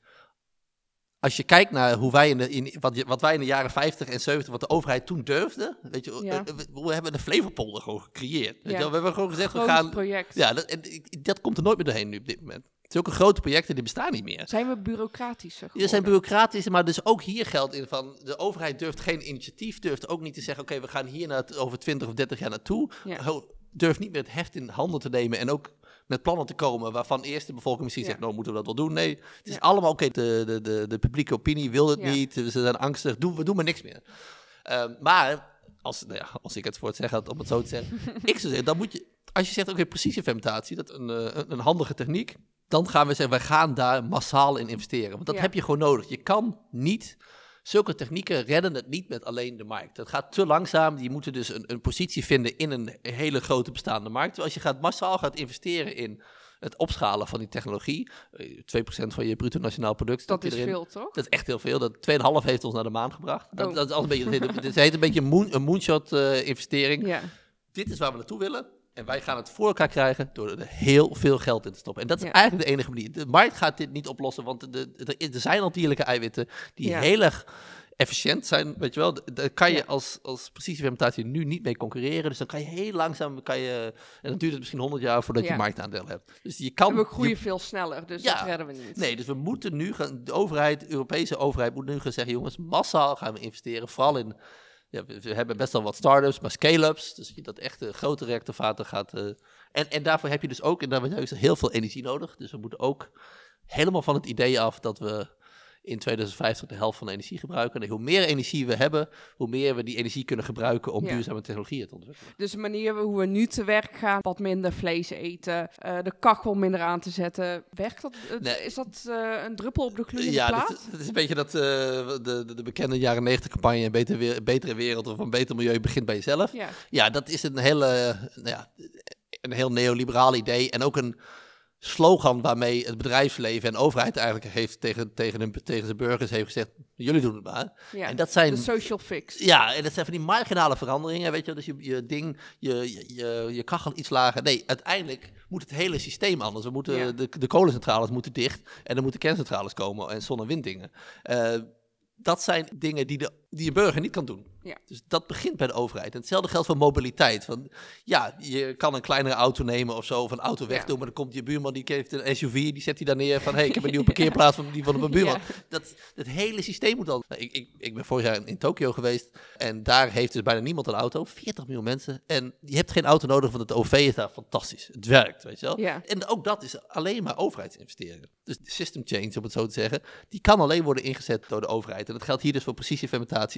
Speaker 3: Als je kijkt naar hoe wij in de, in, wat, wat wij in de jaren 50 en 70, wat de overheid toen durfde, weet je,
Speaker 1: Ja.
Speaker 3: we, we hebben de Flevopolder gewoon gecreëerd. Weet
Speaker 1: Ja.
Speaker 3: je wel? We hebben gewoon gezegd,
Speaker 1: Groot
Speaker 3: we gaan...
Speaker 1: project.
Speaker 3: Ja, dat, dat komt er nooit meer doorheen nu op dit moment. Zulke grote projecten, die bestaan niet meer.
Speaker 1: Zijn we bureaucratischer
Speaker 3: Er zijn
Speaker 1: geworden?
Speaker 3: bureaucratisch, maar dus ook hier geldt in van de overheid durft geen initiatief, durft ook niet te zeggen: oké, we gaan hier naar, over 20 of 30 jaar naartoe.
Speaker 1: Ja.
Speaker 3: Durft niet meer het heft in handen te nemen en ook met plannen te komen waarvan eerst de bevolking misschien
Speaker 1: Ja.
Speaker 3: zegt: nou, moeten we dat wel doen? Nee, het is
Speaker 1: Ja.
Speaker 3: allemaal oké. De, de, de, de publieke opinie wil het
Speaker 1: Ja.
Speaker 3: niet, ze zijn angstig, doen, we doen maar niks meer. Ehm, maar als, nou ja, als ik het voor het zeggen had, om het zo te zeggen, ik zou zeggen, dan moet je, als je zegt: oké, precisiefermentatie, dat is een, eh, een, een handige techniek dan gaan we zeggen, wij gaan daar massaal in investeren. Want dat
Speaker 1: Ja.
Speaker 3: heb je gewoon nodig. Je kan niet, zulke technieken redden het niet met alleen de markt. Het gaat te langzaam. Je moet dus een, een positie vinden in een hele grote bestaande markt. Terwijl als je gaat massaal gaat investeren in het opschalen van die technologie, eh, 2% van je bruto nationaal product.
Speaker 1: Dat is
Speaker 3: erin.
Speaker 1: veel, toch?
Speaker 3: Dat is echt heel veel. Dat 2,5 heeft ons naar de maan gebracht. Dat,
Speaker 1: Oh.
Speaker 3: dat is altijd een beetje, het heet een beetje moon, een moonshot eh, investering
Speaker 1: Ja.
Speaker 3: dit is waar we naartoe willen. En wij gaan het voor elkaar krijgen door er heel veel geld in te stoppen. En dat is
Speaker 1: Ja.
Speaker 3: eigenlijk de enige manier. De markt gaat dit niet oplossen, want de, de, er zijn al dierlijke eiwitten die
Speaker 1: Ja.
Speaker 3: heel erg efficiënt zijn. Weet je wel, daar kan je
Speaker 1: Ja.
Speaker 3: als, als precisiefermentatie nu niet mee concurreren. Dus dan kan je heel langzaam, kan je, en dan duurt het misschien 100 jaar voordat je marktaandeel hebt. Dus je kan...
Speaker 1: En we
Speaker 3: je-
Speaker 1: groeien veel sneller, dus dat redden we niet.
Speaker 3: Nee, dus we moeten nu gaan, de overheid, de Europese overheid moet nu gaan zeggen, jongens, massaal gaan we investeren, vooral in, ja, we, hebben best wel wat start-ups, maar scale-ups, dus dat echt grote reactorvaten gaat, eh, en, en daarvoor heb je dus ook, en daar is heel veel energie nodig, dus we moeten ook helemaal van het idee af dat we in 2050 de helft van de energie gebruiken. En hoe meer energie we hebben, hoe meer we die energie kunnen gebruiken om
Speaker 1: Ja.
Speaker 3: duurzame technologieën te ontwikkelen.
Speaker 1: Dus de manier hoe we nu te werk gaan, wat minder vlees eten, eh, de kachel minder aan te zetten, werkt dat?
Speaker 3: Nee.
Speaker 1: Is dat eh, een druppel op de gloeiende
Speaker 3: Ja,
Speaker 1: plaat?
Speaker 3: dat, dat is een beetje dat, eh, de, de, de bekende jaren 90 campagne, een betere, we- betere wereld of een beter milieu begint bij jezelf.
Speaker 1: Ja,
Speaker 3: Ja, dat is een hele, nou ja, een heel neoliberaal idee en ook een slogan waarmee het bedrijfsleven en overheid eigenlijk heeft tegen, tegen, hun, tegen zijn burgers heeft gezegd, jullie doen het maar.
Speaker 1: ja.
Speaker 3: En dat zijn,
Speaker 1: de social fix.
Speaker 3: ja, en dat zijn van die marginale veranderingen, weet je. Dus je, je ding, je, je, je, kachel iets lager. Nee, uiteindelijk moet het hele systeem anders. We moeten,
Speaker 1: Ja.
Speaker 3: de, de kolencentrales moeten dicht en er moeten kerncentrales komen en zon- en winddingen. Eh, dat zijn dingen die, de, die een burger niet kan doen.
Speaker 1: Ja.
Speaker 3: Dus dat begint bij de overheid. En hetzelfde geldt voor mobiliteit. Van, ja, je kan een kleinere auto nemen of zo, of een auto weg
Speaker 1: Ja.
Speaker 3: doen, maar dan komt je buurman, die heeft een SUV, die zet hij daar neer van, hé, hey, ik heb een nieuwe parkeerplaats van die van mijn buurman.
Speaker 1: Ja.
Speaker 3: Dat, het hele systeem moet al... Nou, ik, ik, ik ben vorig jaar in, in Tokio geweest en daar heeft dus bijna niemand een auto, 40 miljoen mensen. En je hebt geen auto nodig, want het OV is daar fantastisch. Het werkt, weet je wel.
Speaker 1: Ja.
Speaker 3: En ook dat is alleen maar overheidsinvesteringen. Dus de system change, om het zo te zeggen, die kan alleen worden ingezet door de overheid. En dat geldt hier dus voor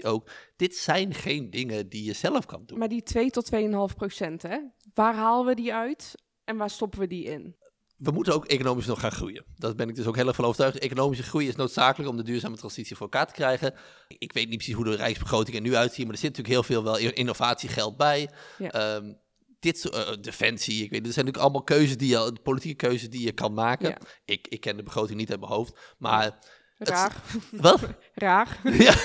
Speaker 3: ook. Dit zijn geen dingen die je zelf kan doen.
Speaker 1: Maar die 2 tot 2,5 procent, hè? Waar halen we die uit en waar stoppen we die in?
Speaker 3: We moeten ook economisch nog gaan groeien. Daar ben ik dus ook heel erg van overtuigd. Economische groei is noodzakelijk om de duurzame transitie voor elkaar te krijgen. Ik weet niet precies hoe de rijksbegroting er nu uitziet, maar er zit natuurlijk heel veel wel innovatiegeld bij.
Speaker 1: Ja.
Speaker 3: Ehm, dit eh, defensie, ik weet, er zijn natuurlijk allemaal keuzes die je, politieke keuzes die je kan maken.
Speaker 1: Ja.
Speaker 3: Ik, ik ken de begroting niet uit mijn hoofd, maar Het-
Speaker 1: Raar,
Speaker 3: wat?
Speaker 1: raar.
Speaker 3: ja,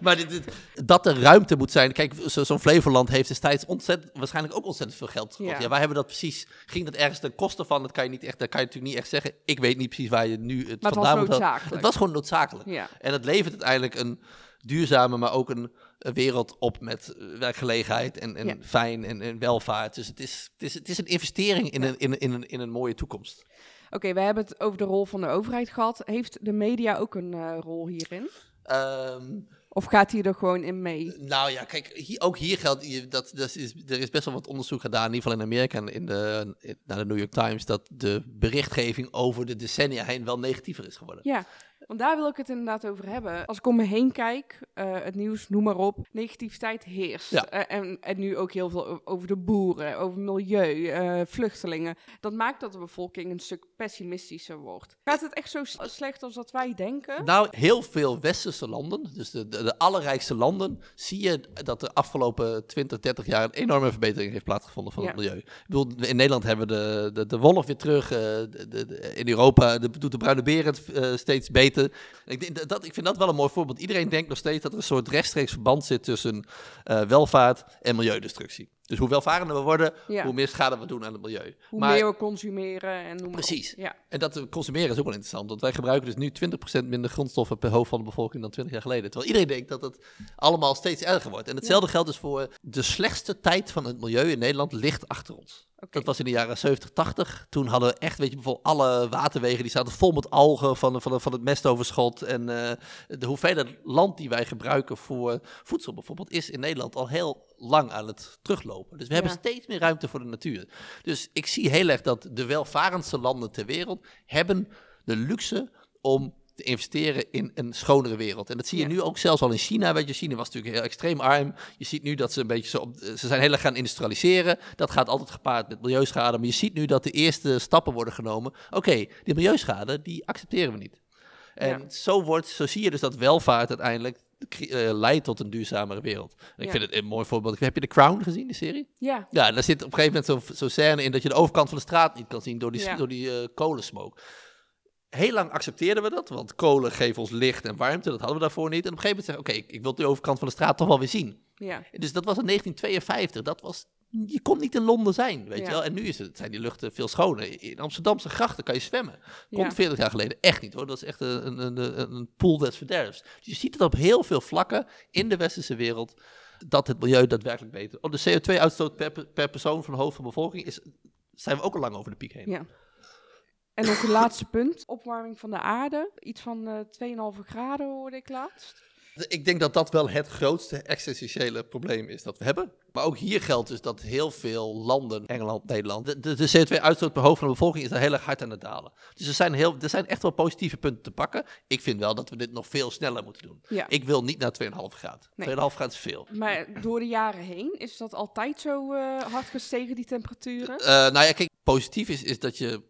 Speaker 3: maar dit, dit- dat er ruimte moet zijn. Kijk, zo- zo'n Flevoland heeft destijds ontzettend, waarschijnlijk ook ontzettend veel geld gekost.
Speaker 1: Ja.
Speaker 3: Ja. wij hebben dat precies. Ging dat ergens ten koste van? Dat kan je niet echt. Dat kan je natuurlijk niet echt zeggen. Ik weet niet precies waar je nu het
Speaker 1: Maar het was
Speaker 3: vandaan moet halen.
Speaker 1: noodzakelijk.
Speaker 3: Het was gewoon noodzakelijk.
Speaker 1: Ja.
Speaker 3: En het levert uiteindelijk een duurzame, maar ook een, wereld op met eh, werkgelegenheid en, en
Speaker 1: Ja.
Speaker 3: fijn en, en welvaart. Dus het is, het is, het is een investering in, een, in, in, een, in een mooie toekomst.
Speaker 1: Oké, we hebben het over de rol van de overheid gehad. Heeft de media ook een eh, rol hierin?
Speaker 3: Ehm,
Speaker 1: Of gaat hij er gewoon in mee?
Speaker 3: Nou ja, kijk, hier, ook hier geldt, dat, dat is, er is best wel wat onderzoek gedaan, in ieder geval in Amerika en in de, in, naar de New York Times, dat de berichtgeving over de decennia heen wel negatiever is geworden.
Speaker 1: Ja, want daar wil ik het inderdaad over hebben. Als ik om me heen kijk, eh, het nieuws, noem maar op, negativiteit heerst.
Speaker 3: Ja.
Speaker 1: Eh, en, en nu ook heel veel over de boeren, over milieu, eh, vluchtelingen. Dat maakt dat de bevolking een stuk pessimistischer wordt. Gaat het echt zo slecht als dat wij denken?
Speaker 3: Nou, heel veel westerse landen, dus de, de, de allerrijkste landen, zie je dat de afgelopen 20, 30 jaar een enorme verbetering heeft plaatsgevonden van
Speaker 1: Ja.
Speaker 3: het milieu. Ik bedoel, in Nederland hebben we de, de, de wolf weer terug, de, in Europa de, doet de bruine beer het eh, steeds beter. Ik, dat, ik vind dat wel een mooi voorbeeld. Iedereen denkt nog steeds dat er een soort rechtstreeks verband zit tussen eh, welvaart en milieudestructie. Dus hoe welvarender we worden,
Speaker 1: Ja.
Speaker 3: hoe meer schade we doen aan het milieu.
Speaker 1: Hoe
Speaker 3: Maar-
Speaker 1: meer we consumeren en noem.
Speaker 3: Precies.
Speaker 1: Ja.
Speaker 3: En dat we consumeren is ook wel interessant, want wij gebruiken dus nu 20% minder grondstoffen per hoofd van de bevolking dan 20 jaar geleden. Terwijl iedereen denkt dat het allemaal steeds erger wordt. En hetzelfde geldt dus voor de slechtste tijd van het milieu in Nederland ligt achter ons. Dat was in de jaren 70, 80. Toen hadden we echt, weet je, bijvoorbeeld alle waterwegen die zaten vol met algen van, van, van het mestoverschot. En eh, de hoeveelheid land die wij gebruiken voor voedsel bijvoorbeeld is in Nederland al heel lang aan het teruglopen. Dus we hebben steeds meer ruimte voor de natuur. Dus ik zie heel erg dat de welvarendste landen ter wereld hebben de luxe om te investeren in een schonere wereld. En dat zie je
Speaker 1: Ja.
Speaker 3: nu ook zelfs al in China. Weet je, China was natuurlijk heel extreem arm. Je ziet nu dat ze een beetje zo op, ze zijn heel erg gaan industrialiseren. Dat gaat altijd gepaard met milieuschade. Maar je ziet nu dat de eerste stappen worden genomen. Oké, die milieuschade, die accepteren we niet. En
Speaker 1: Ja.
Speaker 3: zo, wordt, zo zie je dus dat welvaart uiteindelijk leidt tot een duurzamere wereld. En ik
Speaker 1: Ja.
Speaker 3: vind het een mooi voorbeeld. Heb je The Crown gezien, de serie?
Speaker 1: Ja.
Speaker 3: Ja, daar zit op een gegeven moment zo'n zo scène in dat je de overkant van de straat niet kan zien door die,
Speaker 1: Ja.
Speaker 3: door die eh, kolensmoke. Heel lang accepteerden we dat, want kolen geven ons licht en warmte. Dat hadden we daarvoor niet. En op een gegeven moment zeggen oké, ik, ik wil de overkant van de straat toch wel weer zien.
Speaker 1: Ja.
Speaker 3: Dus dat was in 1952. Dat was, je kon niet in Londen zijn, weet
Speaker 1: Ja.
Speaker 3: je wel. En nu is het, zijn die luchten veel schoner. In Amsterdamse grachten kan je zwemmen. Kon
Speaker 1: Ja.
Speaker 3: 40 jaar geleden echt niet hoor. Dat is echt een, een, een, een pool des verderfs. Dus je ziet het op heel veel vlakken in de westerse wereld dat het milieu daadwerkelijk beter. Op de CO2-uitstoot per, pe- per persoon van hoofd van bevolking is, zijn we ook al lang over de piek heen.
Speaker 1: Ja. En ook een laatste punt. Opwarming van de aarde. Iets van eh 2,5 graden hoorde ik laatst.
Speaker 3: Ik denk dat dat wel het grootste existentiële probleem is dat we hebben. Maar ook hier geldt dus dat heel veel landen, Engeland, Nederland, de, de, de CO2-uitstoot per hoofd van de bevolking is daar heel erg hard aan het dalen. Dus er zijn, heel, er zijn echt wel positieve punten te pakken. Ik vind wel dat we dit nog veel sneller moeten doen.
Speaker 1: Ja.
Speaker 3: Ik wil niet naar 2,5 graden. 2,5
Speaker 1: Nee.
Speaker 3: graden is veel.
Speaker 1: Maar door de jaren heen is dat altijd zo eh, hard gestegen, die temperaturen?
Speaker 3: Eh, nou ja, kijk, positief is, is dat je,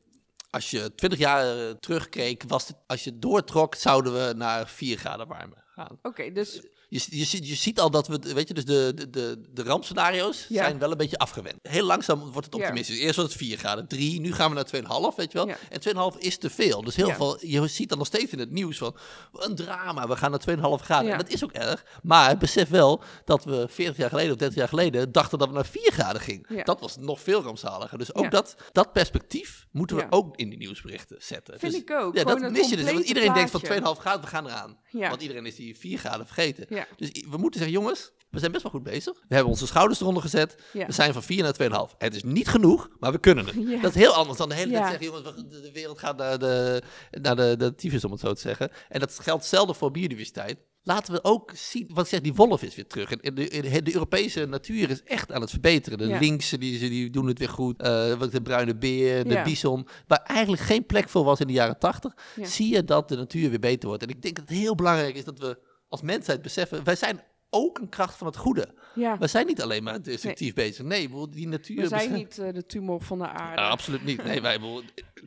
Speaker 3: als je 20 jaar eh, terugkeek, was het, als je doortrok, zouden we naar 4 graden warmer gaan.
Speaker 1: Oké, dus
Speaker 3: Je, je, ziet- je ziet al dat we, weet je, dus de, de, de, de rampscenario's
Speaker 1: Ja.
Speaker 3: zijn wel een beetje afgewend. Heel langzaam wordt het
Speaker 1: Ja.
Speaker 3: optimistisch. Eerst was het 4 graden, 3, nu gaan we naar 2,5, weet je wel.
Speaker 1: Ja.
Speaker 3: En 2,5 is te veel. Dus heel veel, je ziet dan nog steeds in het nieuws van, een drama, we gaan naar 2,5 graden. En dat is ook erg. Maar besef wel dat we 40 jaar geleden of 30 jaar geleden dachten dat we naar 4 graden gingen. Dat was nog veel rampzaliger. Dus ook dat, dat perspectief moeten we ook in die nieuwsberichten zetten.
Speaker 1: Vind
Speaker 3: dus,
Speaker 1: ik ook.
Speaker 3: Ja,
Speaker 1: Gewoon
Speaker 3: dat mis je dus. Want iedereen denkt van
Speaker 1: plaatje.
Speaker 3: 2,5 graden, we gaan eraan. Want iedereen is die 4 graden vergeten.
Speaker 1: Ja.
Speaker 3: Dus we moeten zeggen, jongens, we zijn best wel goed bezig. We hebben onze schouders eronder gezet.
Speaker 1: Ja.
Speaker 3: We zijn van 4 naar 2,5. Het is niet genoeg, maar we kunnen het.
Speaker 1: Ja.
Speaker 3: Dat is heel anders dan de hele tijd
Speaker 1: Ja.
Speaker 3: zeggen, jongens, de, wereld gaat naar de, naar de, de tyfus, om het zo te zeggen. En dat geldt hetzelfde voor biodiversiteit. Laten we ook zien, wat ik zeg, die wolf is weer terug. En de, de, de Europese natuur is echt aan het verbeteren. De linkse, die, die doen het weer goed. Eh, de bruine beer, de bison. Waar eigenlijk geen plek voor was in de jaren 80,
Speaker 1: Ja.
Speaker 3: zie je dat de natuur weer beter wordt. En ik denk dat het heel belangrijk is dat we als mensheid beseffen, wij zijn ook een kracht van het goede.
Speaker 1: ja,
Speaker 3: We zijn niet alleen maar destructief bezig. Nee, ik bedoel, die natuur...
Speaker 1: we zijn niet eh, de tumor van de aarde.
Speaker 3: Ja, absoluut niet. Nee, wij,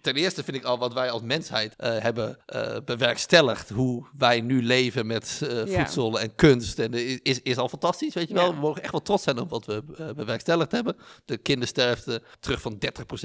Speaker 3: ten eerste vind ik al wat wij als mensheid eh, hebben eh, bewerkstelligd. Hoe wij nu leven met
Speaker 1: Ja.
Speaker 3: voedsel en kunst. En is, is al fantastisch, weet je wel.
Speaker 1: Ja.
Speaker 3: We mogen echt wel trots zijn op wat we bewerkstelligd hebben. De kindersterfte terug van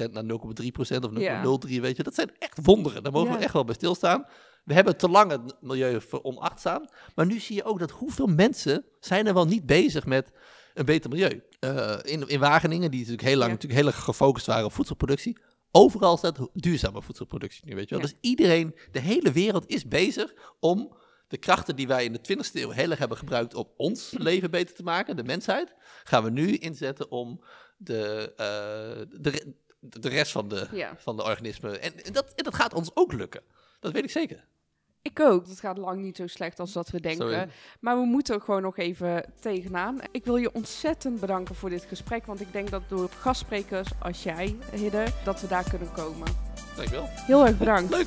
Speaker 3: 30% naar 0,3% of 0,03,
Speaker 1: Ja.
Speaker 3: weet je. Dat zijn echt wonderen. Daar mogen we echt wel bij stilstaan. We hebben te lang het milieu veronacht staan. Maar nu zie je ook dat hoeveel mensen zijn er wel niet bezig met een beter milieu. Eh, in, in Wageningen, die natuurlijk heel lang
Speaker 1: Ja.
Speaker 3: natuurlijk heel erg gefocust waren op voedselproductie. Overal staat duurzame voedselproductie nu, weet je wel.
Speaker 1: Ja.
Speaker 3: Dus iedereen, de hele wereld is bezig om de krachten die wij in de 20e eeuw heel erg hebben gebruikt om ons leven beter te maken, de mensheid, gaan we nu inzetten om de, eh, de, de rest van de,
Speaker 1: Ja.
Speaker 3: van de organismen. En, en dat, en dat gaat ons ook lukken. Dat weet ik zeker.
Speaker 1: Ik ook. Het gaat lang niet zo slecht als dat we denken.
Speaker 3: Sorry.
Speaker 1: Maar we moeten er gewoon nog even tegenaan. Ik wil je ontzettend bedanken voor dit gesprek. Want ik denk dat door gastsprekers als jij, Hidde, dat we daar kunnen komen.
Speaker 3: Dankjewel.
Speaker 1: Heel erg bedankt.
Speaker 3: Leuk.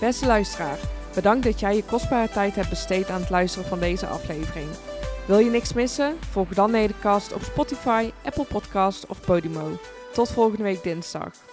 Speaker 1: Beste luisteraar, bedankt dat jij je kostbare tijd hebt besteed aan het luisteren van deze aflevering. Wil je niks missen? Volg dan Nedercast op Spotify, Apple Podcast of Podimo. Tot volgende week dinsdag.